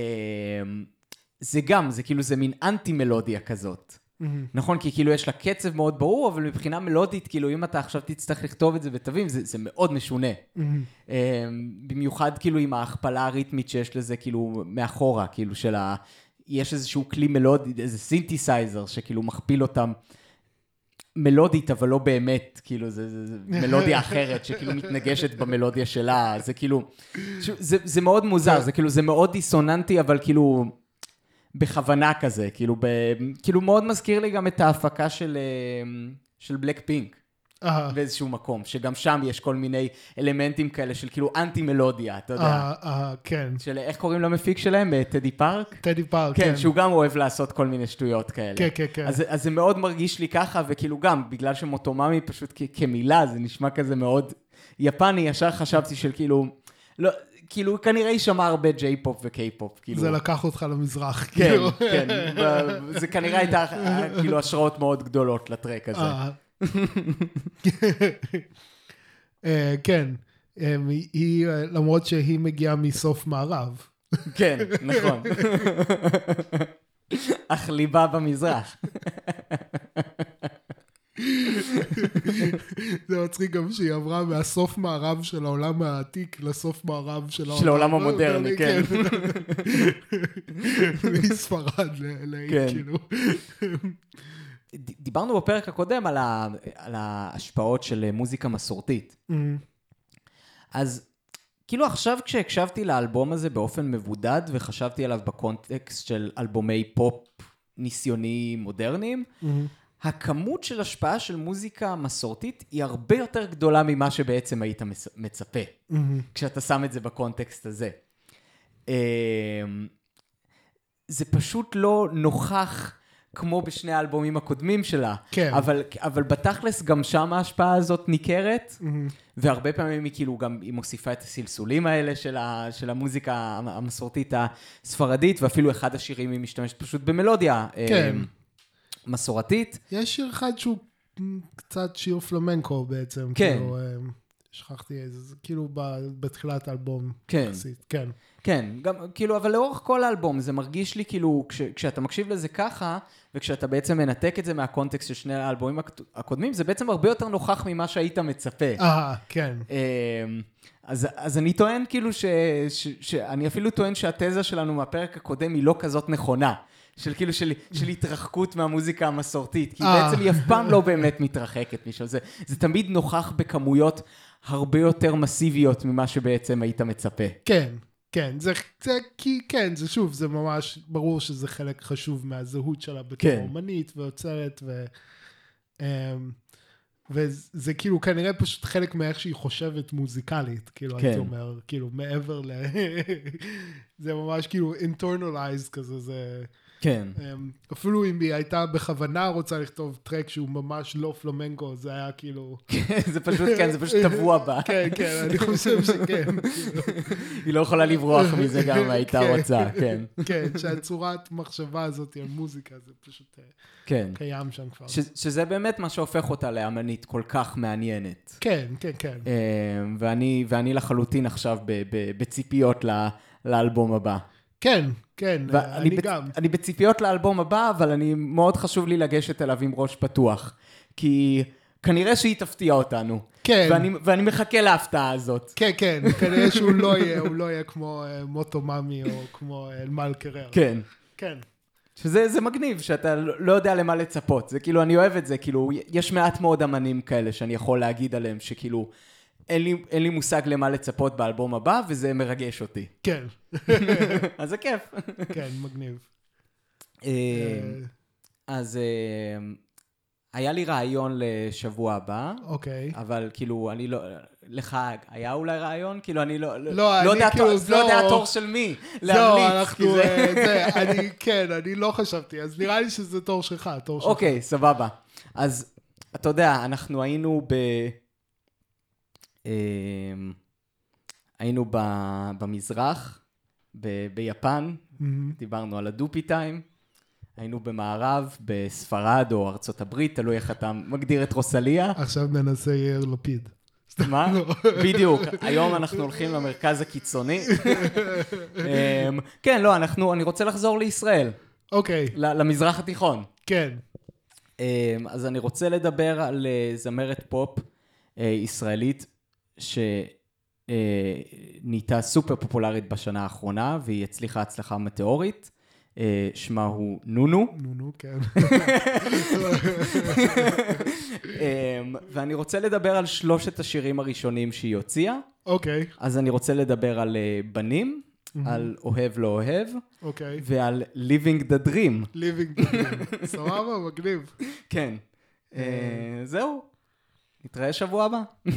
זה גם, זה כאילו, זה מין אנטי מלודיה כזאת. מהמם. נכון? כי כאילו יש לה קצב מאוד ברור, אבל מבחינה מלודית, כאילו אם אתה עכשיו תצטרך לכתוב את זה בתווים, זה, זה מאוד משונה. Mm-hmm. אה, במיוחד כאילו עם ההכפלה הריתמית שיש לזה כאילו מאחורה, כאילו של ה... יש איזשהו כלי מלודי, איזה סינתסייזר שכאילו מכפיל אותם מלודית, אבל לא באמת, כאילו זה, זה, זה מלודיה אחרת שכאילו מתנגשת במלודיה שלה, זה כאילו, זה, זה מאוד מוזר, זה כאילו, זה מאוד דיסוננטי, אבל כאילו, בכוונה כזה, כאילו, ב, כאילו מאוד מזכיר לי גם את ההפקה של, אה, של Blackpink. אה, באיזשהו מקום, שגם שם יש כל מיני אלמנטים כאלה של כאילו אנטי מלודיה, אתה יודע. אה, אה, כן. של איך קוראים למפיק שלהם? אה, טדי פארק? טדי פארק, כן, כן. שהוא גם אוהב לעשות כל מיני שטויות כאלה. כן, כן, כן. אז, אז זה מאוד מרגיש לי ככה, וכאילו גם, בגלל ש Motomami פשוט כ- כמילה, זה נשמע כזה מאוד יפני, ישר חשבתי של כאילו, לא, כאילו כנראה יישמע הרבה ג'יי-פופ וקיי-פופ, כאילו. זה לקח אותך למזרח, כן, כאילו. כן, ב- זה כנראה הייתה כאילו השראות מאוד גדולות לטרק הזה. אה, כן. אה, היא- למרות שהיא מגיעה מסוף מערב. כן, נכון. אך ליבה במזרח. זה מצחיק גם שהיא עברה מהסוף מערב של העולם העתיק לסוף מערב של העולם העולם המודרני, כן. מספרד ל- ל- כן. כאילו. דיברנו בפרק הקודם על, ה, על ההשפעות של מוזיקה מסורתית. אמ, אז כאילו עכשיו כשהקשבתי לאלבום הזה באופן מבודד וחשבתי עליו בקונטקסט של אלבומי פופ ניסיוני מודרניים, אמ, הכמות של השפעה של מוזיקה מסורתית היא הרבה יותר גדולה ממה שבעצם היית מצפה, אמ, כשאתה שם את זה בקונטקסט הזה. אמ, זה פשוט לא נוכח כמו בשני האלבומים הקודמים שלה. כן. אבל, אבל בתכלס גם שם ההשפעה הזאת ניכרת, אמ, והרבה פעמים היא כאילו גם, היא מוסיפה את הסלסולים האלה של, ה, של המוזיקה המסורתית הספרדית, ואפילו אחד השירים היא משתמשת פשוט במלודיה כן. אמ, מסורתית. יש שיר אחד שהוא קצת שיר פלמנקו בעצם. כן. כאילו, אמ, שכחתי איזה, זה כאילו בתחילת האלבום. כן. יחסית, כן. כן, גם, כאילו, אבל לאורך כל האלבום זה מרגיש לי כאילו, כש, כשאתה מקשיב לזה ככה, וכשאתה בעצם מנתק את זה מהקונטקסט של שני האלבומים הק- הקודמים, זה בעצם הרבה יותר נוכח ממה שהיית מצפה. אה, כן. אמ, אז, אז אני טוען כאילו ש, ש, שאני אפילו טוען שהתזה שלנו מהפרק הקודם היא לא כזאת נכונה. של כאילו של, של התרחקות מהמוזיקה המסורתית, כי אה. בעצם היא אף פעם לא באמת מתרחקת משם, זה, זה תמיד נוכח בכמויות הרבה יותר מסיביות ממה שבעצם היית מצפה. כן, כן, זה, זה כי, כן, זה שוב, זה ממש ברור שזה חלק חשוב מהזהות שלה בתור כן. אומנית ויוצרת, ו, אמ, וזה כאילו כנראה פשוט חלק מאיך שהיא חושבת מוזיקלית, כאילו, כן. הייתי אומר, כאילו, מעבר ל... זה ממש כאילו internalized כזה, זה... כן. אמ, אפילו אם היא הייתה בכוונה רוצה לכתוב טרק שהוא ממש לא פלומנקו, זה היה כאילו... זה פשוט, כן, זה פשוט טבוע בה. כן, כן, אני חושב שכן. כאילו. היא לא יכולה לברוח מזה גם אם הייתה כן. רוצה, כן. כן, שהצורת מחשבה הזאת על מוזיקה זה פשוט אה, כן. קיים שם כבר. שזה באמת מה שהופך אותה לאמנית כל כך מעניינת. כן, כן, כן. אה, ואני, לחלוטין עכשיו בציפיות לאלבום הבא. כן, כן, אה, אני בצ- גם. אני בציפיות לאלבום הבא, אבל אני, מאוד חשוב לי לגשת אליו עם ראש פתוח. כי כנראה שהיא תפתיע אותנו. כן. ואני, ואני מחכה להפתעה הזאת. כן, כן, כנראה שהוא לא יהיה, הוא לא יהיה כמו אה, מוטו מאמי או כמו אה, אלמל קרר. כן. כן. שזה זה מגניב, שאתה לא לא יודע למה לצפות. זה כאילו, אני אוהב את זה, כאילו, יש מעט מאוד אמנים כאלה שאני יכול להגיד עליהם, שכאילו, אין לי, אין לי מושג למה לצפות באלבום הבא, וזה מרגש אותי. כן, אז זה כיף. כן, מגניב. אה, אז אה, היה לי רעיון לשבוע הבא, אוקיי. אבל כאילו, אני לא... לך היה אולי רעיון? כאילו, אני לא... לא, אני יודע, כאילו, תור- זהו. לא יודע התור של מי להמליץ. אנחנו, כי זה- אה, זה, אני, כן, אני לא חשבתי, אז נראה לי שזה תור שלך, תור שלך. אוקיי, סבבה. אז אתה יודע, אנחנו היינו ב... אמ, היינו במזרח, ב- ביפן, מהמם. דיברנו על הדופי טיים. היינו במערב, בספרד או ארצות הברית, תלוי איך אתה מגדיר את רוסליה. עכשיו ננסה יאיר לפיד. מה? בדיוק. היום אנחנו הולכים למרכז הקיצוני. אמ, כן, לא, אנחנו, אני רוצה לחזור לישראל, אוקיי, ל- למזרח התיכון. כן. אמ, אז אני רוצה לדבר על אה, זמרת פופ אה, ישראלית שנהייתה סופר פופולרית בשנה האחרונה, והיא הצליחה הצלחה מטאורית. אה, שמה הוא נונו. נו, נו, כן. אמ, ואני רוצה לדבר על שלושת השירים הראשונים שהיא הוציאה. אוקיי, אז אני רוצה לדבר על אה, בנים, על אוהב לא אוהב, אוקיי. ועל Living the Dream. ליבינג. סבבה, מגניב. כן. אה, זהו. נתראה שבוע הבא.